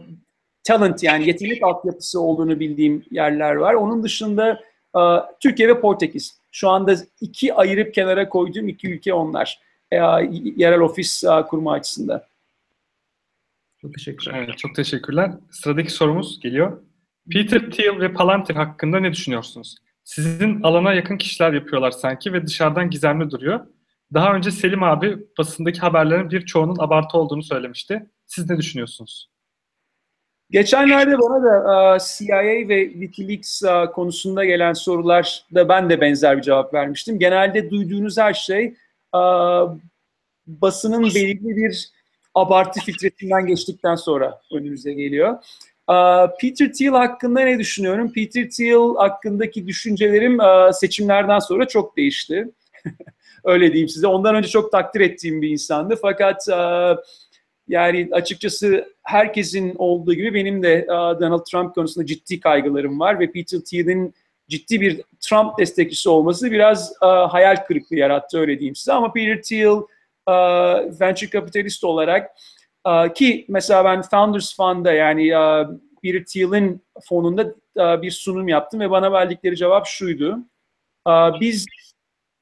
talent yani yetenek altyapısı olduğunu bildiğim yerler var. Onun dışında aa, Türkiye ve Portekiz. Şu anda iki ayırıp kenara koyduğum iki ülke onlar. Aa, yerel ofis aa, kurma açısından. Çok teşekkürler. Evet, çok teşekkürler. Sıradaki sorumuz geliyor. Peter Thiel ve Palantir hakkında ne düşünüyorsunuz? Sizin alana yakın kişiler yapıyorlar sanki ve dışarıdan gizemli duruyor. Daha önce Selim abi basındaki haberlerin birçoğunun abartı olduğunu söylemişti. Siz ne düşünüyorsunuz? Geçenlerde bana da e, CIA ve Wikileaks e, konusunda gelen sorularda ben de benzer bir cevap vermiştim. Genelde duyduğunuz her şey e, basının belirli bir abartı filtresinden geçtikten sonra önümüze geliyor. Peter Thiel hakkında ne düşünüyorum? Peter Thiel hakkındaki düşüncelerim seçimlerden sonra çok değişti. [laughs] Öyle diyeyim size. Ondan önce çok takdir ettiğim bir insandı. Fakat e, yani açıkçası herkesin olduğu gibi benim de e, Donald Trump konusunda ciddi kaygılarım var ve Peter Thiel'in ciddi bir Trump destekçisi olması biraz e, hayal kırıklığı yarattı öyle diyeyim size. Ama Peter Thiel venture capitalist olarak ki mesela ben Founders Fund'da yani Peter Thiel'in fonunda bir sunum yaptım ve bana verdikleri cevap şuydu. Biz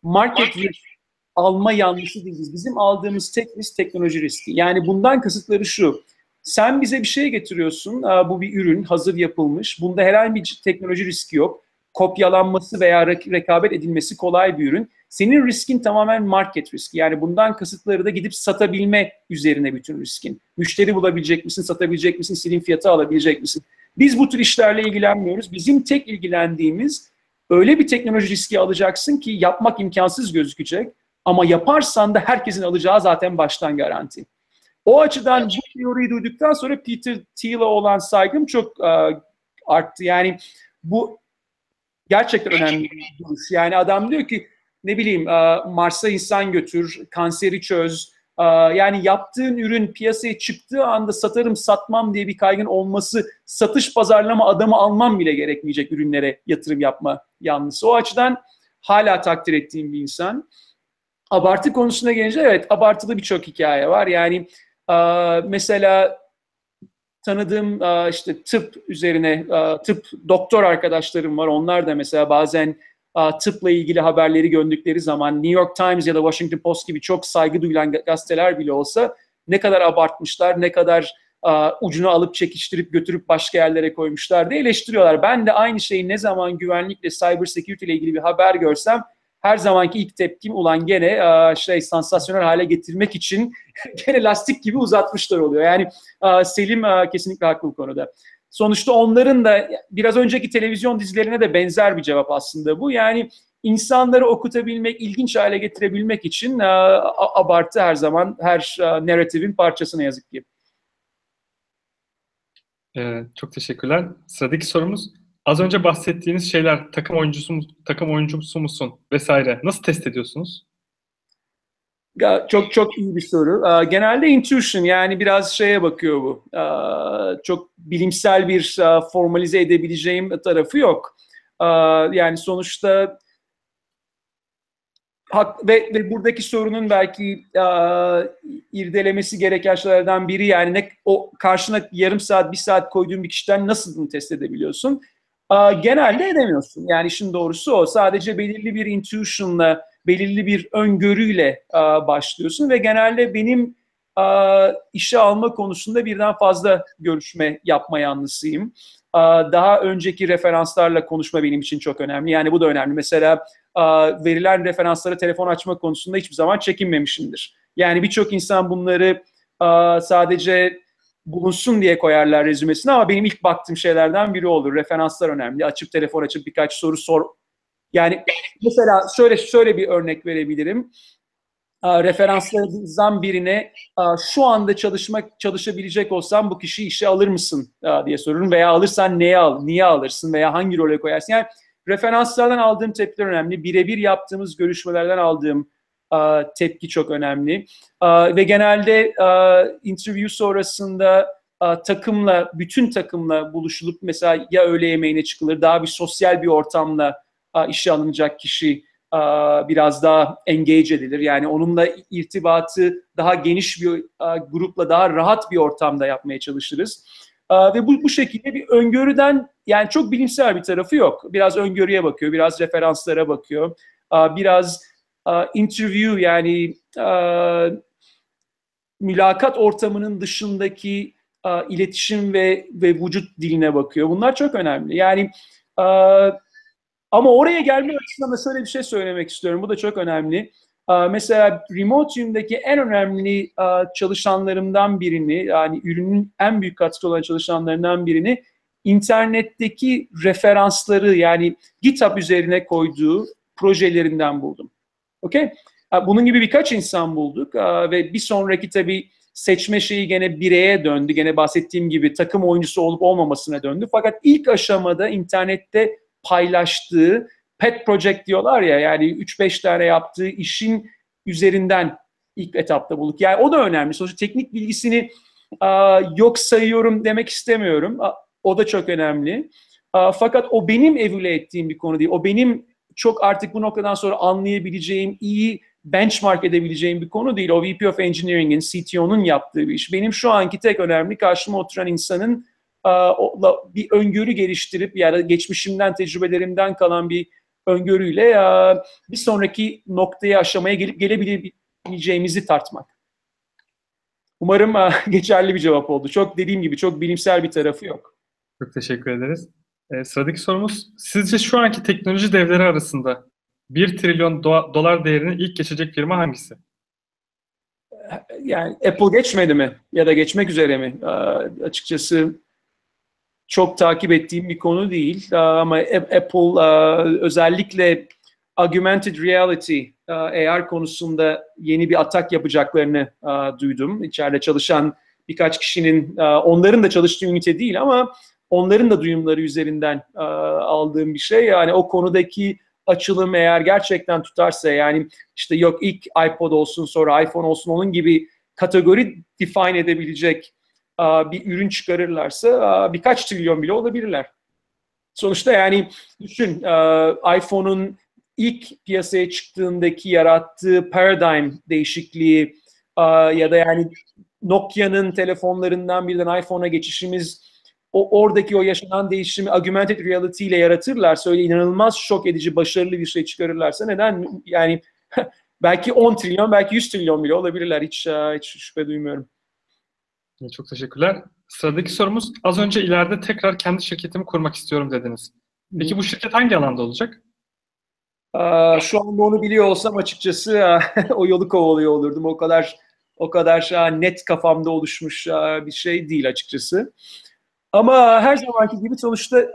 market risk alma yanlısı değiliz. Bizim aldığımız tek risk teknoloji riski. Yani bundan kasıtları şu. Sen bize bir şey getiriyorsun. Bu bir ürün, hazır yapılmış. Bunda herhangi bir teknoloji riski yok. Kopyalanması veya rekabet edilmesi kolay bir ürün. Senin riskin tamamen market riski. Yani bundan kasıtları da gidip satabilme üzerine bütün riskin. Müşteri bulabilecek misin, satabilecek misin, senin fiyatı alabilecek misin? Biz bu tür işlerle ilgilenmiyoruz. Bizim tek ilgilendiğimiz öyle bir teknoloji riski alacaksın ki yapmak imkansız gözükecek. Ama yaparsan da herkesin alacağı zaten baştan garanti. O açıdan bu teoriyi duyduktan sonra Peter Thiel'e olan saygım çok uh, arttı. Yani bu gerçekten önemli bir duruş. Yani adam diyor ki ne bileyim Mars'a insan götür, kanseri çöz. Yani yaptığın ürün piyasaya çıktığı anda satarım satmam diye bir kaygın olması, satış pazarlama adamı almam bile gerekmeyecek ürünlere yatırım yapma yanlısı. O açıdan hala takdir ettiğim bir insan. Abartı konusuna gelince evet abartılı birçok hikaye var. Yani mesela tanıdığım işte tıp üzerine tıp doktor arkadaşlarım var. Onlar da mesela bazen tıpla ilgili haberleri gördükleri zaman New York Times ya da Washington Post gibi çok saygı duyulan gazeteler bile olsa ne kadar abartmışlar, ne kadar ucunu alıp çekiştirip götürüp başka yerlere koymuşlar diye eleştiriyorlar. Ben de aynı şeyi ne zaman güvenlikle, cyber security ile ilgili bir haber görsem her zamanki ilk tepkim ulan gene şey sansasyonel hale getirmek için [laughs] gene lastik gibi uzatmışlar oluyor. Yani Selim kesinlikle haklı bu konuda. Sonuçta onların da biraz önceki televizyon dizilerine de benzer bir cevap aslında bu. Yani insanları okutabilmek, ilginç hale getirebilmek için e, abartı her zaman her e, narratifin parçası ne yazık ki. Ee, çok teşekkürler. Sıradaki sorumuz az önce bahsettiğiniz şeyler takım oyuncusu takım oyuncusu musun vesaire nasıl test ediyorsunuz? Çok çok iyi bir soru. Genelde intuition yani biraz şeye bakıyor bu. Çok bilimsel bir formalize edebileceğim tarafı yok. Yani sonuçta hak ve, ve buradaki sorunun belki irdelemesi gereken şeylerden biri yani ne, o karşına yarım saat bir saat koyduğun bir kişiden nasıl bunu test edebiliyorsun? Genelde edemiyorsun. Yani işin doğrusu o. Sadece belirli bir intuition'la belirli bir öngörüyle başlıyorsun ve genelde benim işe alma konusunda birden fazla görüşme yapma yanlısıyım. Daha önceki referanslarla konuşma benim için çok önemli. Yani bu da önemli. Mesela verilen referanslara telefon açma konusunda hiçbir zaman çekinmemişimdir. Yani birçok insan bunları sadece bulunsun diye koyarlar rezümesine ama benim ilk baktığım şeylerden biri olur. Referanslar önemli. Açıp telefon açıp birkaç soru sor yani mesela şöyle şöyle bir örnek verebilirim. Referanslarınızdan birine şu anda çalışmak çalışabilecek olsam bu kişiyi işe alır mısın diye sorurum veya alırsan neye al, niye alırsın veya hangi role koyarsın. Yani referanslardan aldığım tepkiler önemli. Birebir yaptığımız görüşmelerden aldığım tepki çok önemli. Ve genelde interview sonrasında takımla, bütün takımla buluşulup mesela ya öğle yemeğine çıkılır, daha bir sosyal bir ortamla işe alınacak kişi biraz daha engage edilir. Yani onunla irtibatı daha geniş bir grupla daha rahat bir ortamda yapmaya çalışırız. Ve bu, bu şekilde bir öngörüden yani çok bilimsel bir tarafı yok. Biraz öngörüye bakıyor, biraz referanslara bakıyor. Biraz interview yani mülakat ortamının dışındaki iletişim ve ve vücut diline bakıyor. Bunlar çok önemli. Yani ama oraya gelme açısından da şöyle bir şey söylemek istiyorum. Bu da çok önemli. Mesela Remotium'daki en önemli çalışanlarımdan birini, yani ürünün en büyük katkı olan çalışanlarından birini internetteki referansları yani GitHub üzerine koyduğu projelerinden buldum. Okay? Bunun gibi birkaç insan bulduk ve bir sonraki tabii seçme şeyi gene bireye döndü. Gene bahsettiğim gibi takım oyuncusu olup olmamasına döndü. Fakat ilk aşamada internette paylaştığı pet project diyorlar ya yani 3-5 tane yaptığı işin üzerinden ilk etapta bulduk. Yani o da önemli. Sonuçta teknik bilgisini a, yok sayıyorum demek istemiyorum. A, o da çok önemli. A, fakat o benim evüle ettiğim bir konu değil. O benim çok artık bu noktadan sonra anlayabileceğim, iyi benchmark edebileceğim bir konu değil. O VP of Engineering'in, CTO'nun yaptığı bir iş. Benim şu anki tek önemli karşıma oturan insanın bir öngörü geliştirip yani geçmişimden, tecrübelerimden kalan bir öngörüyle bir sonraki noktaya aşamaya gelip gelebileceğimizi tartmak. Umarım [laughs] geçerli bir cevap oldu. Çok dediğim gibi çok bilimsel bir tarafı yok. Çok teşekkür ederiz. Ee, sıradaki sorumuz, sizce şu anki teknoloji devleri arasında 1 trilyon do- dolar değerini ilk geçecek firma hangisi? Yani Apple geçmedi mi? Ya da geçmek üzere mi? Ee, açıkçası çok takip ettiğim bir konu değil. Ee, ama Apple e, özellikle augmented reality, e, AR konusunda yeni bir atak yapacaklarını e, duydum. İçeride çalışan birkaç kişinin, onların da çalıştığı ünite değil ama onların da duyumları üzerinden aldığım bir şey. Yani o konudaki açılım eğer gerçekten tutarsa yani işte yok ilk iPod olsun sonra iPhone olsun onun gibi kategori define edebilecek bir ürün çıkarırlarsa birkaç trilyon bile olabilirler. Sonuçta yani düşün iPhone'un ilk piyasaya çıktığındaki yarattığı paradigm değişikliği ya da yani Nokia'nın telefonlarından birden iPhone'a geçişimiz o oradaki o yaşanan değişimi augmented reality ile yaratırlarsa öyle inanılmaz şok edici başarılı bir şey çıkarırlarsa neden yani [laughs] belki 10 trilyon belki 100 trilyon bile olabilirler hiç hiç şüphe duymuyorum. Çok teşekkürler. Sıradaki sorumuz az önce ileride tekrar kendi şirketimi kurmak istiyorum dediniz. Peki bu şirket hangi alanda olacak? Şu anda onu biliyor olsam açıkçası [laughs] o yolu kovalıyor olurdum. O kadar o kadar net kafamda oluşmuş bir şey değil açıkçası. Ama her zamanki gibi sonuçta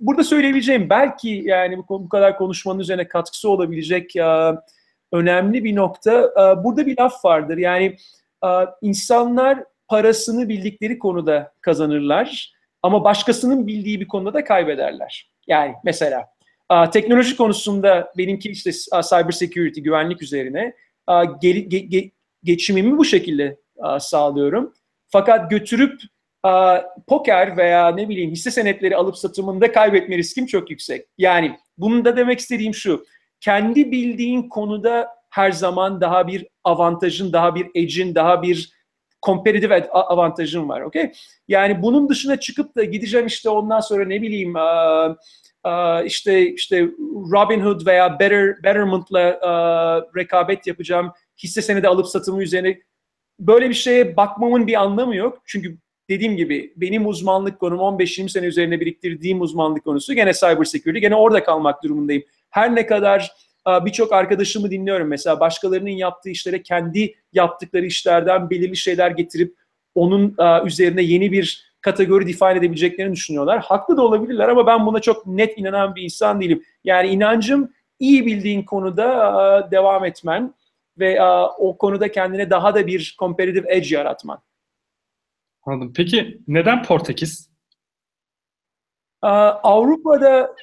burada söyleyebileceğim belki yani bu, bu kadar konuşmanın üzerine katkısı olabilecek ya, önemli bir nokta. Burada bir laf vardır yani insanlar parasını bildikleri konuda kazanırlar ama başkasının bildiği bir konuda da kaybederler. Yani mesela teknoloji konusunda benimki işte cyber security, güvenlik üzerine ge, ge, geçimimi bu şekilde sağlıyorum. Fakat götürüp poker veya ne bileyim hisse senetleri alıp satımında kaybetme riskim çok yüksek. Yani bunun da demek istediğim şu. Kendi bildiğin konuda her zaman daha bir avantajın, daha bir edge'in, daha bir competitive avantajın var. Okay? Yani bunun dışına çıkıp da gideceğim işte ondan sonra ne bileyim işte işte Robinhood veya Better Betterment'la rekabet yapacağım. Hisse senedi alıp satımı üzerine böyle bir şeye bakmamın bir anlamı yok. Çünkü dediğim gibi benim uzmanlık konum 15-20 sene üzerine biriktirdiğim uzmanlık konusu gene cyber security. Gene orada kalmak durumundayım. Her ne kadar birçok arkadaşımı dinliyorum mesela başkalarının yaptığı işlere kendi yaptıkları işlerden belirli şeyler getirip onun üzerine yeni bir kategori define edebileceklerini düşünüyorlar. Haklı da olabilirler ama ben buna çok net inanan bir insan değilim. Yani inancım iyi bildiğin konuda devam etmen ve o konuda kendine daha da bir competitive edge yaratman. Anladım. Peki neden Portekiz? Avrupa'da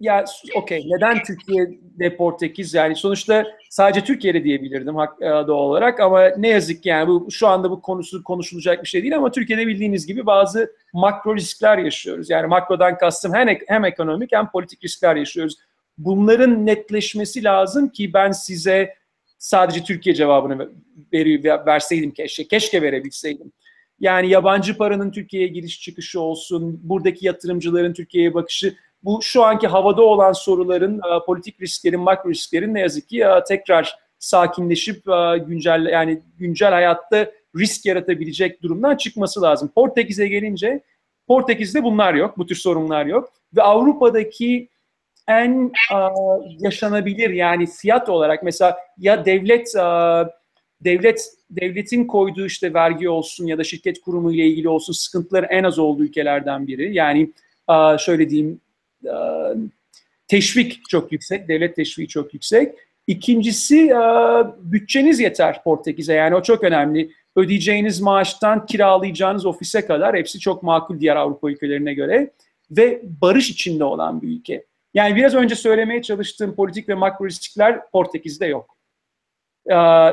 ya okey neden Türkiye'de Portekiz yani sonuçta sadece Türkiye'de diyebilirdim doğal olarak ama ne yazık ki yani bu şu anda bu konusu konuşulacak bir şey değil ama Türkiye'de bildiğiniz gibi bazı makro riskler yaşıyoruz. Yani makrodan kastım hem, hem ekonomik hem politik riskler yaşıyoruz. Bunların netleşmesi lazım ki ben size sadece Türkiye cevabını ver, verseydim keşke, keşke verebilseydim. Yani yabancı paranın Türkiye'ye giriş çıkışı olsun, buradaki yatırımcıların Türkiye'ye bakışı, bu şu anki havada olan soruların, e, politik risklerin, makro risklerin ne yazık ki e, tekrar sakinleşip e, güncel yani güncel hayatta risk yaratabilecek durumdan çıkması lazım. Portekiz'e gelince Portekiz'de bunlar yok, bu tür sorunlar yok ve Avrupa'daki en yaşanabilir yani fiyat olarak mesela ya devlet devlet devletin koyduğu işte vergi olsun ya da şirket kurumu ile ilgili olsun sıkıntıları en az olduğu ülkelerden biri. Yani şöyle diyeyim teşvik çok yüksek, devlet teşviki çok yüksek. İkincisi bütçeniz yeter Portekiz'e yani o çok önemli. Ödeyeceğiniz maaştan kiralayacağınız ofise kadar hepsi çok makul diğer Avrupa ülkelerine göre ve barış içinde olan bir ülke. Yani biraz önce söylemeye çalıştığım politik ve makro riskler Portekiz'de yok.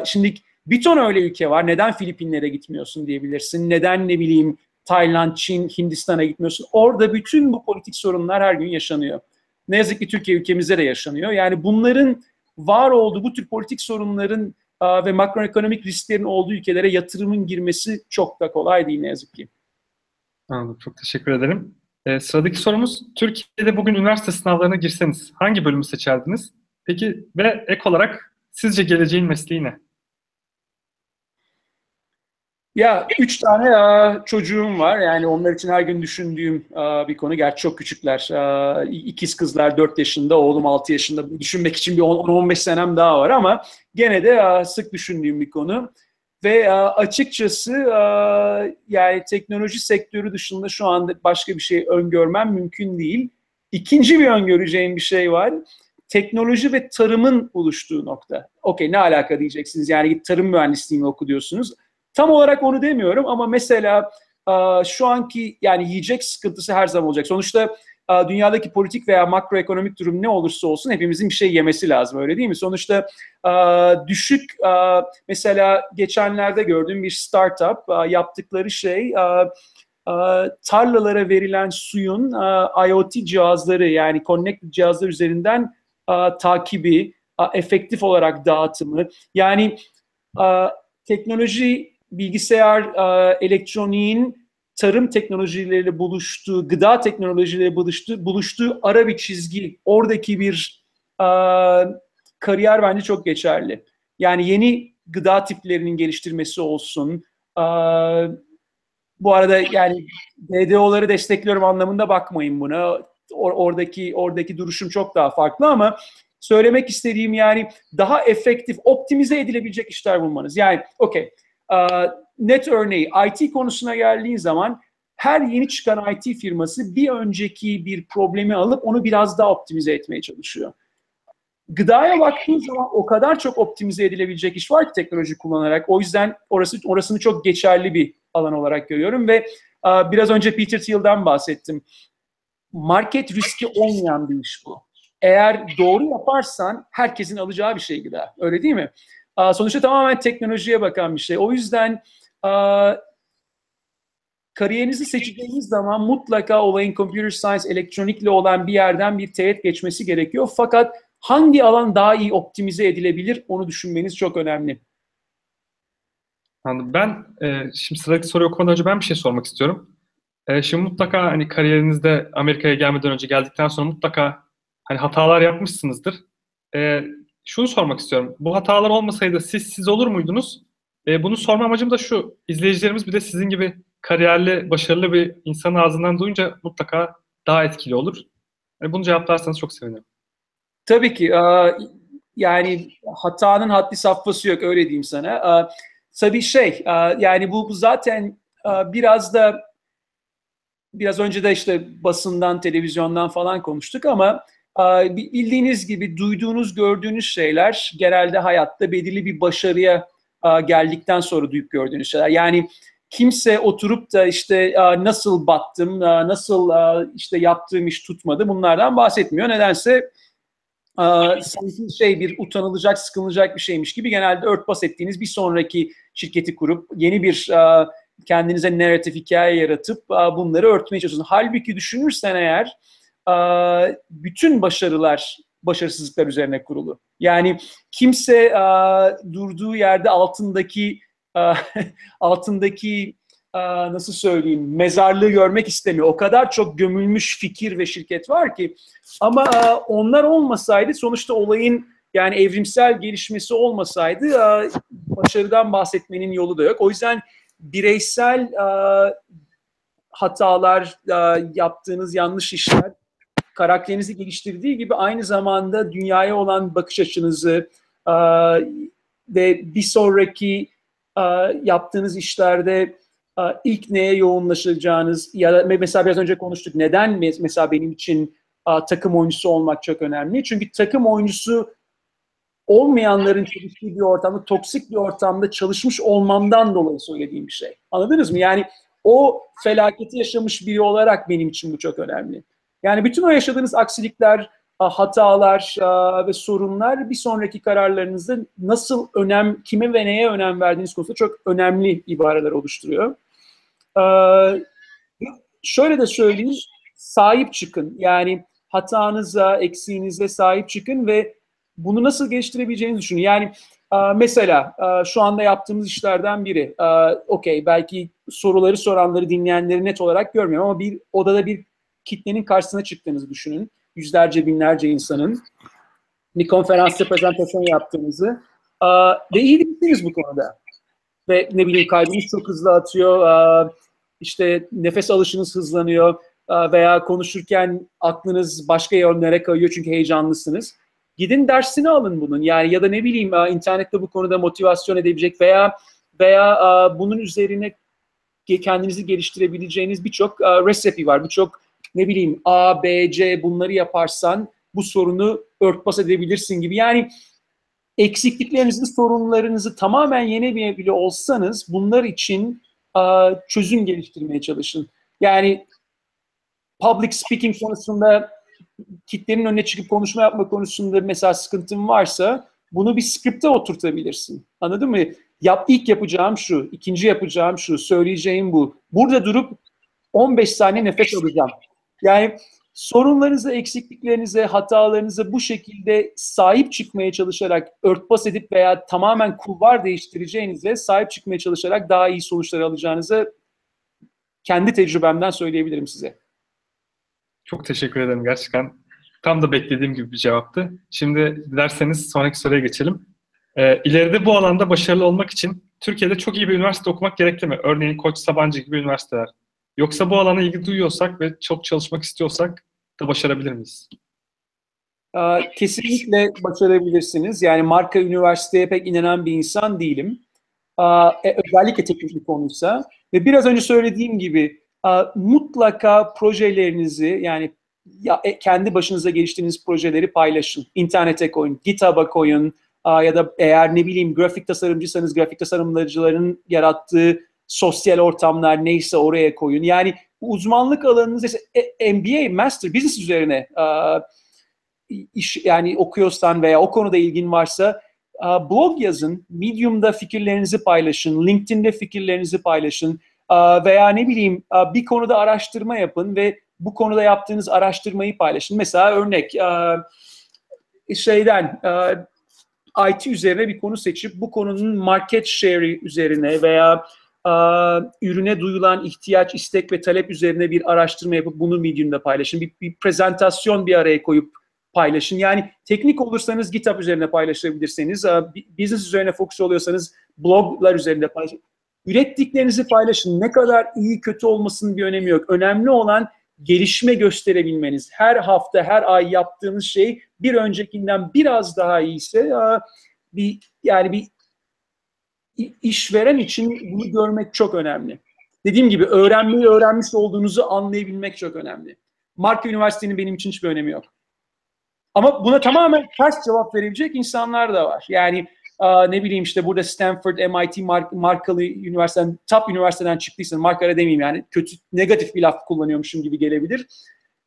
Şimdi bir ton öyle ülke var. Neden Filipinlere gitmiyorsun diyebilirsin. Neden ne bileyim Tayland, Çin, Hindistan'a gitmiyorsun. Orada bütün bu politik sorunlar her gün yaşanıyor. Ne yazık ki Türkiye ülkemizde de yaşanıyor. Yani bunların var olduğu bu tür politik sorunların ve makroekonomik risklerin olduğu ülkelere yatırımın girmesi çok da kolay değil ne yazık ki. Anladım. Çok teşekkür ederim. E, sıradaki sorumuz, Türkiye'de bugün üniversite sınavlarına girseniz hangi bölümü seçerdiniz? Peki ve ek olarak sizce geleceğin mesleği ne? Ya üç tane a, çocuğum var. Yani onlar için her gün düşündüğüm a, bir konu. Gerçi çok küçükler. A, ikiz kızlar 4 yaşında, oğlum 6 yaşında. Düşünmek için bir 10-15 senem daha var ama gene de a, sık düşündüğüm bir konu. Ve a, açıkçası a, yani teknoloji sektörü dışında şu anda başka bir şey öngörmem mümkün değil. İkinci bir öngöreceğim bir şey var. Teknoloji ve tarımın buluştuğu nokta. Okey ne alaka diyeceksiniz. Yani tarım mühendisliğini oku. Tam olarak onu demiyorum ama mesela şu anki yani yiyecek sıkıntısı her zaman olacak. Sonuçta dünyadaki politik veya makroekonomik durum ne olursa olsun hepimizin bir şey yemesi lazım öyle değil mi? Sonuçta düşük mesela geçenlerde gördüğüm bir startup yaptıkları şey tarlalara verilen suyun IoT cihazları yani connected cihazlar üzerinden takibi, efektif olarak dağıtımı yani teknoloji bilgisayar, e, elektroniğin tarım teknolojileriyle buluştuğu, gıda teknolojileriyle buluştuğu, buluştuğu ara bir çizgi, oradaki bir e, kariyer bence çok geçerli. Yani yeni gıda tiplerinin geliştirmesi olsun. E, bu arada yani DDO'ları destekliyorum anlamında bakmayın buna. Or, oradaki oradaki duruşum çok daha farklı ama söylemek istediğim yani daha efektif, optimize edilebilecek işler bulmanız. Yani okey net örneği IT konusuna geldiğin zaman her yeni çıkan IT firması bir önceki bir problemi alıp onu biraz daha optimize etmeye çalışıyor. Gıdaya baktığın zaman o kadar çok optimize edilebilecek iş var ki teknoloji kullanarak. O yüzden orası orasını çok geçerli bir alan olarak görüyorum ve e, biraz önce Peter Thiel'den bahsettim. Market riski olmayan bir iş bu. Eğer doğru yaparsan herkesin alacağı bir şey gıda. Öyle değil mi? Sonuçta tamamen teknolojiye bakan bir şey. O yüzden kariyerinizi seçeceğiniz zaman mutlaka olayın computer science, elektronikle olan bir yerden bir teğet geçmesi gerekiyor. Fakat hangi alan daha iyi optimize edilebilir onu düşünmeniz çok önemli. Ben e, şimdi sıradaki soruyu okumadan önce ben bir şey sormak istiyorum. E, şimdi mutlaka hani kariyerinizde Amerika'ya gelmeden önce geldikten sonra mutlaka hani hatalar yapmışsınızdır. E, şunu sormak istiyorum. Bu hatalar olmasaydı siz siz olur muydunuz? E, bunu sorma amacım da şu. İzleyicilerimiz bir de sizin gibi kariyerli, başarılı bir insanın ağzından duyunca mutlaka daha etkili olur. Yani bunu cevaplarsanız çok sevinirim. Tabii ki. Yani hatanın haddi safhası yok öyle diyeyim sana. Tabii şey yani bu, bu zaten biraz da biraz önce de işte basından, televizyondan falan konuştuk ama Bildiğiniz gibi duyduğunuz, gördüğünüz şeyler genelde hayatta belirli bir başarıya geldikten sonra duyup gördüğünüz şeyler. Yani kimse oturup da işte nasıl battım, nasıl işte yaptığım iş tutmadı bunlardan bahsetmiyor. Nedense sanki şey bir utanılacak, sıkılacak bir şeymiş gibi genelde örtbas ettiğiniz bir sonraki şirketi kurup yeni bir kendinize narratif hikaye yaratıp bunları örtmeye çalışıyorsunuz. Halbuki düşünürsen eğer bütün başarılar başarısızlıklar üzerine kurulu. Yani kimse durduğu yerde altındaki [laughs] altındaki nasıl söyleyeyim mezarlığı görmek istemiyor. O kadar çok gömülmüş fikir ve şirket var ki ama onlar olmasaydı sonuçta olayın yani evrimsel gelişmesi olmasaydı başarıdan bahsetmenin yolu da yok. O yüzden bireysel hatalar, yaptığınız yanlış işler karakterinizi geliştirdiği gibi aynı zamanda dünyaya olan bakış açınızı e, ve bir sonraki e, yaptığınız işlerde e, ilk neye yoğunlaşacağınız ya da mesela biraz önce konuştuk neden mesela benim için e, takım oyuncusu olmak çok önemli. Çünkü takım oyuncusu olmayanların çalıştığı bir ortamda, toksik bir ortamda çalışmış olmamdan dolayı söylediğim bir şey. Anladınız mı? Yani o felaketi yaşamış biri olarak benim için bu çok önemli. Yani bütün o yaşadığınız aksilikler, hatalar ve sorunlar bir sonraki kararlarınızda nasıl önem, kime ve neye önem verdiğiniz konusunda çok önemli ibareler oluşturuyor. Şöyle de söyleyeyim, sahip çıkın. Yani hatanıza, eksiğinize sahip çıkın ve bunu nasıl geliştirebileceğinizi düşünün. Yani mesela şu anda yaptığımız işlerden biri, okey belki soruları soranları dinleyenleri net olarak görmüyorum ama bir odada bir kitlenin karşısına çıktığınızı düşünün. Yüzlerce, binlerce insanın bir konferansta prezentasyon yaptığınızı ve iyi değilsiniz bu konuda. Ve ne bileyim kalbiniz çok hızlı atıyor, işte nefes alışınız hızlanıyor veya konuşurken aklınız başka yönlere kayıyor çünkü heyecanlısınız. Gidin dersini alın bunun yani ya da ne bileyim internette bu konuda motivasyon edebilecek veya veya bunun üzerine kendinizi geliştirebileceğiniz birçok recipe var. Birçok ne bileyim A, B, C bunları yaparsan bu sorunu örtbas edebilirsin gibi. Yani eksikliklerinizi, sorunlarınızı tamamen bile olsanız bunlar için çözüm geliştirmeye çalışın. Yani public speaking konusunda kitlenin önüne çıkıp konuşma yapma konusunda mesela sıkıntın varsa bunu bir skripte oturtabilirsin. Anladın mı? Yap, ilk yapacağım şu, ikinci yapacağım şu, söyleyeceğim bu. Burada durup 15 saniye nefes alacağım. Yani sorunlarınıza, eksikliklerinize, hatalarınıza bu şekilde sahip çıkmaya çalışarak örtbas edip veya tamamen kulvar değiştireceğinize sahip çıkmaya çalışarak daha iyi sonuçlar alacağınızı kendi tecrübemden söyleyebilirim size. Çok teşekkür ederim gerçekten. Tam da beklediğim gibi bir cevaptı. Şimdi dilerseniz sonraki soruya geçelim. Ee, ileride bu alanda başarılı olmak için Türkiye'de çok iyi bir üniversite okumak gerekli mi? Örneğin Koç Sabancı gibi üniversiteler. Yoksa bu alana ilgi duyuyorsak ve çok çalışmak istiyorsak da başarabilir miyiz? Kesinlikle başarabilirsiniz. Yani marka üniversiteye pek inanan bir insan değilim. E, özellikle teknik bir konuysa. Ve biraz önce söylediğim gibi mutlaka projelerinizi yani ya, e, kendi başınıza geliştirdiğiniz projeleri paylaşın. İnternete koyun, GitHub'a koyun ya da eğer ne bileyim grafik tasarımcıysanız grafik tasarımcıların yarattığı sosyal ortamlar neyse oraya koyun. Yani uzmanlık alanınız ise e, MBA, Master, Business üzerine iş yani okuyorsan veya o konuda ilgin varsa blog yazın, Medium'da fikirlerinizi paylaşın, LinkedIn'de fikirlerinizi paylaşın veya ne bileyim bir konuda araştırma yapın ve bu konuda yaptığınız araştırmayı paylaşın. Mesela örnek şeyden IT üzerine bir konu seçip bu konunun market share üzerine veya ürüne duyulan ihtiyaç, istek ve talep üzerine bir araştırma yapıp bunu Medium'da paylaşın. Bir, bir prezentasyon bir araya koyup paylaşın. Yani teknik olursanız GitHub üzerine paylaşabilirseniz, business üzerine fokus oluyorsanız bloglar üzerinde paylaşın. Ürettiklerinizi paylaşın. Ne kadar iyi kötü olmasının bir önemi yok. Önemli olan gelişme gösterebilmeniz. Her hafta, her ay yaptığınız şey bir öncekinden biraz daha iyiyse bir yani bir işveren için bunu görmek çok önemli. Dediğim gibi öğrenmeyi öğrenmiş olduğunuzu anlayabilmek çok önemli. Marka Üniversitesi'nin benim için hiçbir önemi yok. Ama buna tamamen ters cevap verebilecek insanlar da var. Yani ne bileyim işte burada Stanford, MIT mark, markalı üniversiteden, top üniversiteden çıktıysan, markalara demeyeyim yani kötü, negatif bir laf kullanıyormuşum gibi gelebilir.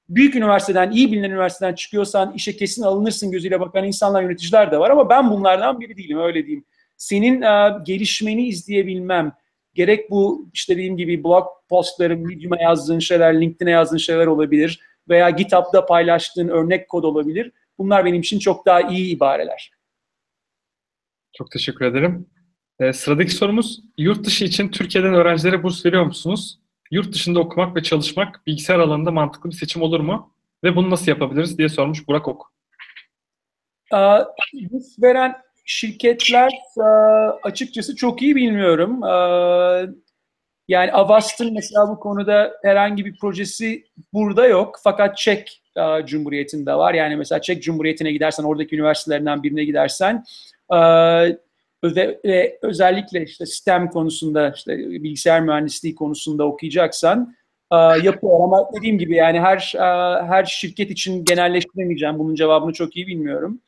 Büyük üniversiteden, iyi bilinen üniversiteden çıkıyorsan işe kesin alınırsın gözüyle bakan insanlar, yöneticiler de var ama ben bunlardan biri değilim öyle diyeyim senin uh, gelişmeni izleyebilmem, gerek bu işte dediğim gibi blog postların, Medium'a yazdığın şeyler, LinkedIn'e yazdığın şeyler olabilir veya GitHub'da paylaştığın örnek kod olabilir. Bunlar benim için çok daha iyi ibareler. Çok teşekkür ederim. Ee, sıradaki sorumuz, yurt dışı için Türkiye'den öğrencilere burs veriyor musunuz? Yurt dışında okumak ve çalışmak bilgisayar alanında mantıklı bir seçim olur mu? Ve bunu nasıl yapabiliriz diye sormuş Burak Ok. Uh, burs veren şirketler e, açıkçası çok iyi bilmiyorum. E, yani Avast'ın mesela bu konuda herhangi bir projesi burada yok. Fakat Çek e, Cumhuriyeti'nde var. Yani mesela Çek Cumhuriyeti'ne gidersen, oradaki üniversitelerinden birine gidersen ve özellikle işte STEM konusunda, işte bilgisayar mühendisliği konusunda okuyacaksan yapıyor. Ama dediğim gibi yani her her şirket için genelleştiremeyeceğim. Bunun cevabını çok iyi bilmiyorum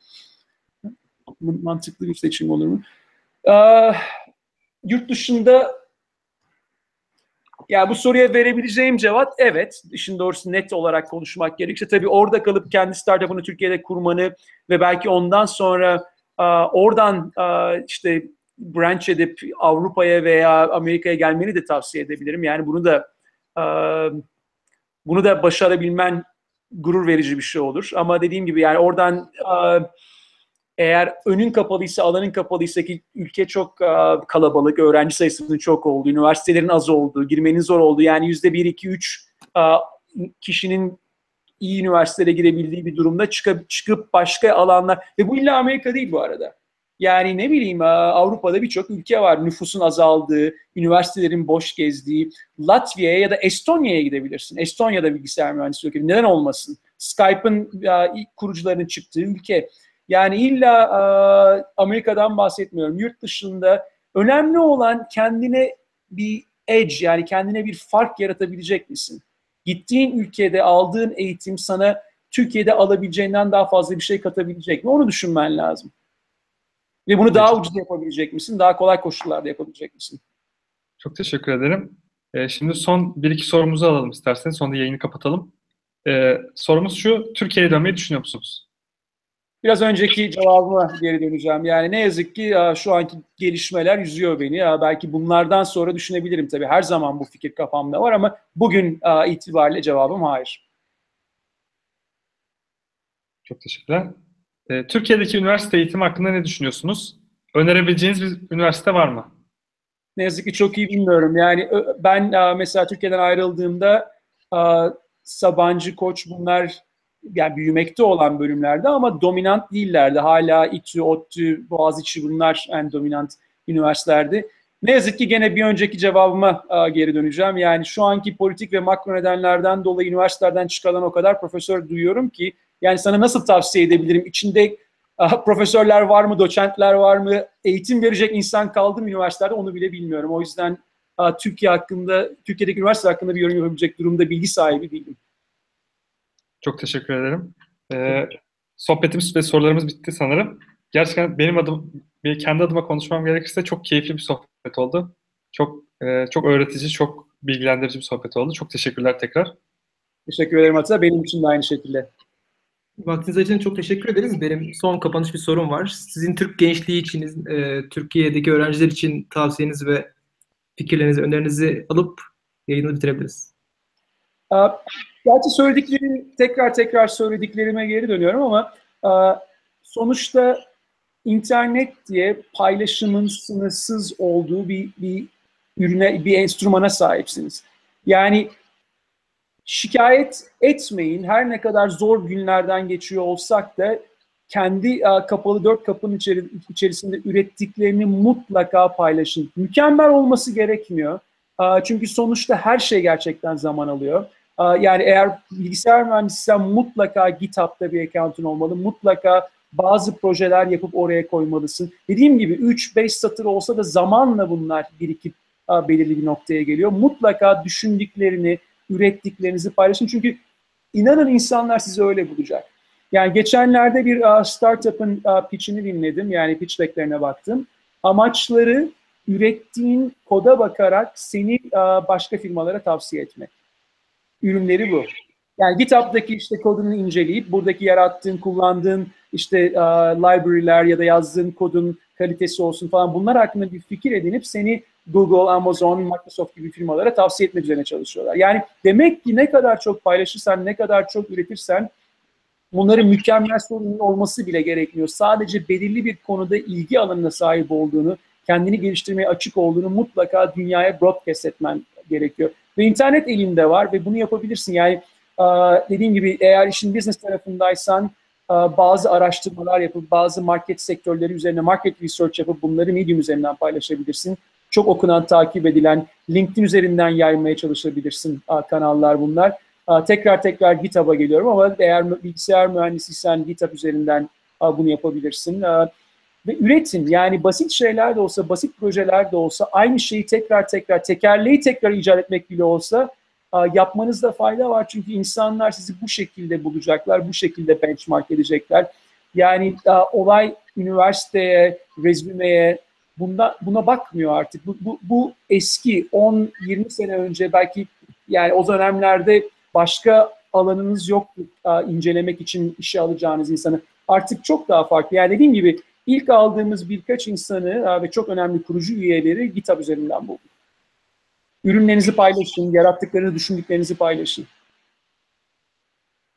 mantıklı bir seçim olur mu? Ee, yurt dışında ya bu soruya verebileceğim cevap evet. İşin doğrusu net olarak konuşmak gerekirse tabii orada kalıp kendi startup'ını Türkiye'de kurmanı ve belki ondan sonra oradan işte branch edip Avrupa'ya veya Amerika'ya gelmeni de tavsiye edebilirim. Yani bunu da bunu da başarabilmen gurur verici bir şey olur. Ama dediğim gibi yani oradan eğer önün kapalıysa, alanın kapalıysa ki ülke çok uh, kalabalık, öğrenci sayısının çok olduğu, üniversitelerin az olduğu, girmenin zor olduğu yani yüzde bir, iki, üç kişinin iyi üniversitelere girebildiği bir durumda çıkıp, çıkıp başka alanlar ve bu illa Amerika değil bu arada. Yani ne bileyim Avrupa'da birçok ülke var. Nüfusun azaldığı, üniversitelerin boş gezdiği. Latvia'ya ya da Estonya'ya gidebilirsin. Estonya'da bilgisayar mühendisliği ülke. Neden olmasın? Skype'ın kurucularının çıktığı ülke. Yani illa Amerika'dan bahsetmiyorum. Yurt dışında önemli olan kendine bir edge yani kendine bir fark yaratabilecek misin? Gittiğin ülkede aldığın eğitim sana Türkiye'de alabileceğinden daha fazla bir şey katabilecek mi? Onu düşünmen lazım. Ve bunu daha ucuz yapabilecek misin? Daha kolay koşullarda yapabilecek misin? Çok teşekkür ederim. Ee, şimdi son bir iki sorumuzu alalım isterseniz. Sonra yayını kapatalım. Ee, sorumuz şu, Türkiye'ye dönmeyi düşünüyor musunuz? Biraz önceki cevabıma geri döneceğim. Yani ne yazık ki şu anki gelişmeler yüzüyor beni. Belki bunlardan sonra düşünebilirim tabii. Her zaman bu fikir kafamda var ama bugün itibariyle cevabım hayır. Çok teşekkürler. Ee, Türkiye'deki üniversite eğitimi hakkında ne düşünüyorsunuz? Önerebileceğiniz bir üniversite var mı? Ne yazık ki çok iyi bilmiyorum. Yani ben mesela Türkiye'den ayrıldığımda Sabancı, Koç bunlar yani büyümekte olan bölümlerde ama dominant değillerdi. Hala İTÜ, ODTÜ, Boğaziçi bunlar en dominant üniversitelerdi. Ne yazık ki gene bir önceki cevabıma geri döneceğim. Yani şu anki politik ve makro nedenlerden dolayı üniversitelerden çıkarılan o kadar profesör duyuyorum ki yani sana nasıl tavsiye edebilirim? İçinde profesörler var mı, doçentler var mı, eğitim verecek insan kaldı mı üniversitelerde onu bile bilmiyorum. O yüzden Türkiye hakkında, Türkiye'deki üniversite hakkında bir yorum yapabilecek durumda bilgi sahibi değilim. Çok teşekkür ederim. Ee, sohbetimiz ve sorularımız bitti sanırım. Gerçekten benim adım, kendi adıma konuşmam gerekirse çok keyifli bir sohbet oldu. Çok e, çok öğretici, çok bilgilendirici bir sohbet oldu. Çok teşekkürler tekrar. Teşekkür ederim Atilla. Benim için de aynı şekilde. Vaktiniz için çok teşekkür ederiz. Benim son kapanış bir sorum var. Sizin Türk gençliği için, e, Türkiye'deki öğrenciler için tavsiyeniz ve fikirlerinizi, önerinizi alıp yayını bitirebiliriz. Gerçi söyledikleri tekrar tekrar söylediklerime geri dönüyorum ama sonuçta internet diye paylaşımın sınırsız olduğu bir, bir ürüne, bir enstrümana sahipsiniz. Yani şikayet etmeyin. Her ne kadar zor günlerden geçiyor olsak da kendi kapalı dört kapının içeri, içerisinde ürettiklerini mutlaka paylaşın. Mükemmel olması gerekmiyor. Çünkü sonuçta her şey gerçekten zaman alıyor. Yani eğer bilgisayar mühendisiysen mutlaka GitHub'da bir account'un olmalı. Mutlaka bazı projeler yapıp oraya koymalısın. Dediğim gibi 3-5 satır olsa da zamanla bunlar birikip belirli bir noktaya geliyor. Mutlaka düşündüklerini, ürettiklerinizi paylaşın. Çünkü inanın insanlar sizi öyle bulacak. Yani geçenlerde bir startup'ın pitch'ini dinledim. Yani pitch deck'lerine baktım. Amaçları ürettiğin koda bakarak seni başka firmalara tavsiye etmek ürünleri bu. Yani GitHub'daki işte kodunu inceleyip buradaki yarattığın, kullandığın işte uh, library'ler ya da yazdığın kodun kalitesi olsun falan bunlar hakkında bir fikir edinip seni Google, Amazon, Microsoft gibi firmalara tavsiye etmek üzerine çalışıyorlar. Yani demek ki ne kadar çok paylaşırsan, ne kadar çok üretirsen bunların mükemmel sorunun olması bile gerekmiyor. Sadece belirli bir konuda ilgi alanına sahip olduğunu, kendini geliştirmeye açık olduğunu mutlaka dünyaya broadcast etmen gerekiyor. Ve internet elinde var ve bunu yapabilirsin. Yani dediğim gibi eğer işin business tarafındaysan bazı araştırmalar yapıp bazı market sektörleri üzerine market research yapıp bunları Medium üzerinden paylaşabilirsin. Çok okunan, takip edilen, LinkedIn üzerinden yaymaya çalışabilirsin kanallar bunlar. Tekrar tekrar GitHub'a geliyorum ama eğer bilgisayar mühendisiysen GitHub üzerinden bunu yapabilirsin ve üretin. Yani basit şeyler de olsa, basit projeler de olsa aynı şeyi tekrar tekrar, tekerleği tekrar icat etmek bile olsa yapmanızda fayda var. Çünkü insanlar sizi bu şekilde bulacaklar, bu şekilde benchmark edecekler. Yani olay üniversiteye, rezümeye, bunda, buna bakmıyor artık. Bu, bu, bu eski 10-20 sene önce belki yani o dönemlerde başka alanınız yoktu incelemek için işe alacağınız insanı. Artık çok daha farklı. Yani dediğim gibi İlk aldığımız birkaç insanı ve çok önemli kurucu üyeleri GitHub üzerinden bulduk. Ürünlerinizi paylaşın, yarattıklarını, düşündüklerinizi paylaşın.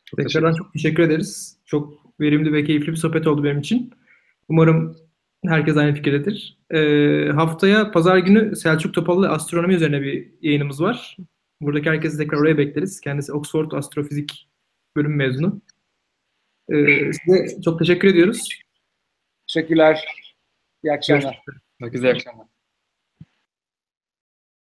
Çok Tekrardan çok teşekkür ederiz. Çok verimli ve keyifli bir sohbet oldu benim için. Umarım herkes aynı fikirdedir. Ee, haftaya pazar günü Selçuk Topal'la astronomi üzerine bir yayınımız var. Buradaki herkesi tekrar oraya bekleriz. Kendisi Oxford Astrofizik bölüm mezunu. Ee, size çok teşekkür ediyoruz. Teşekkürler. İyi akşamlar. Herkese iyi akşamlar.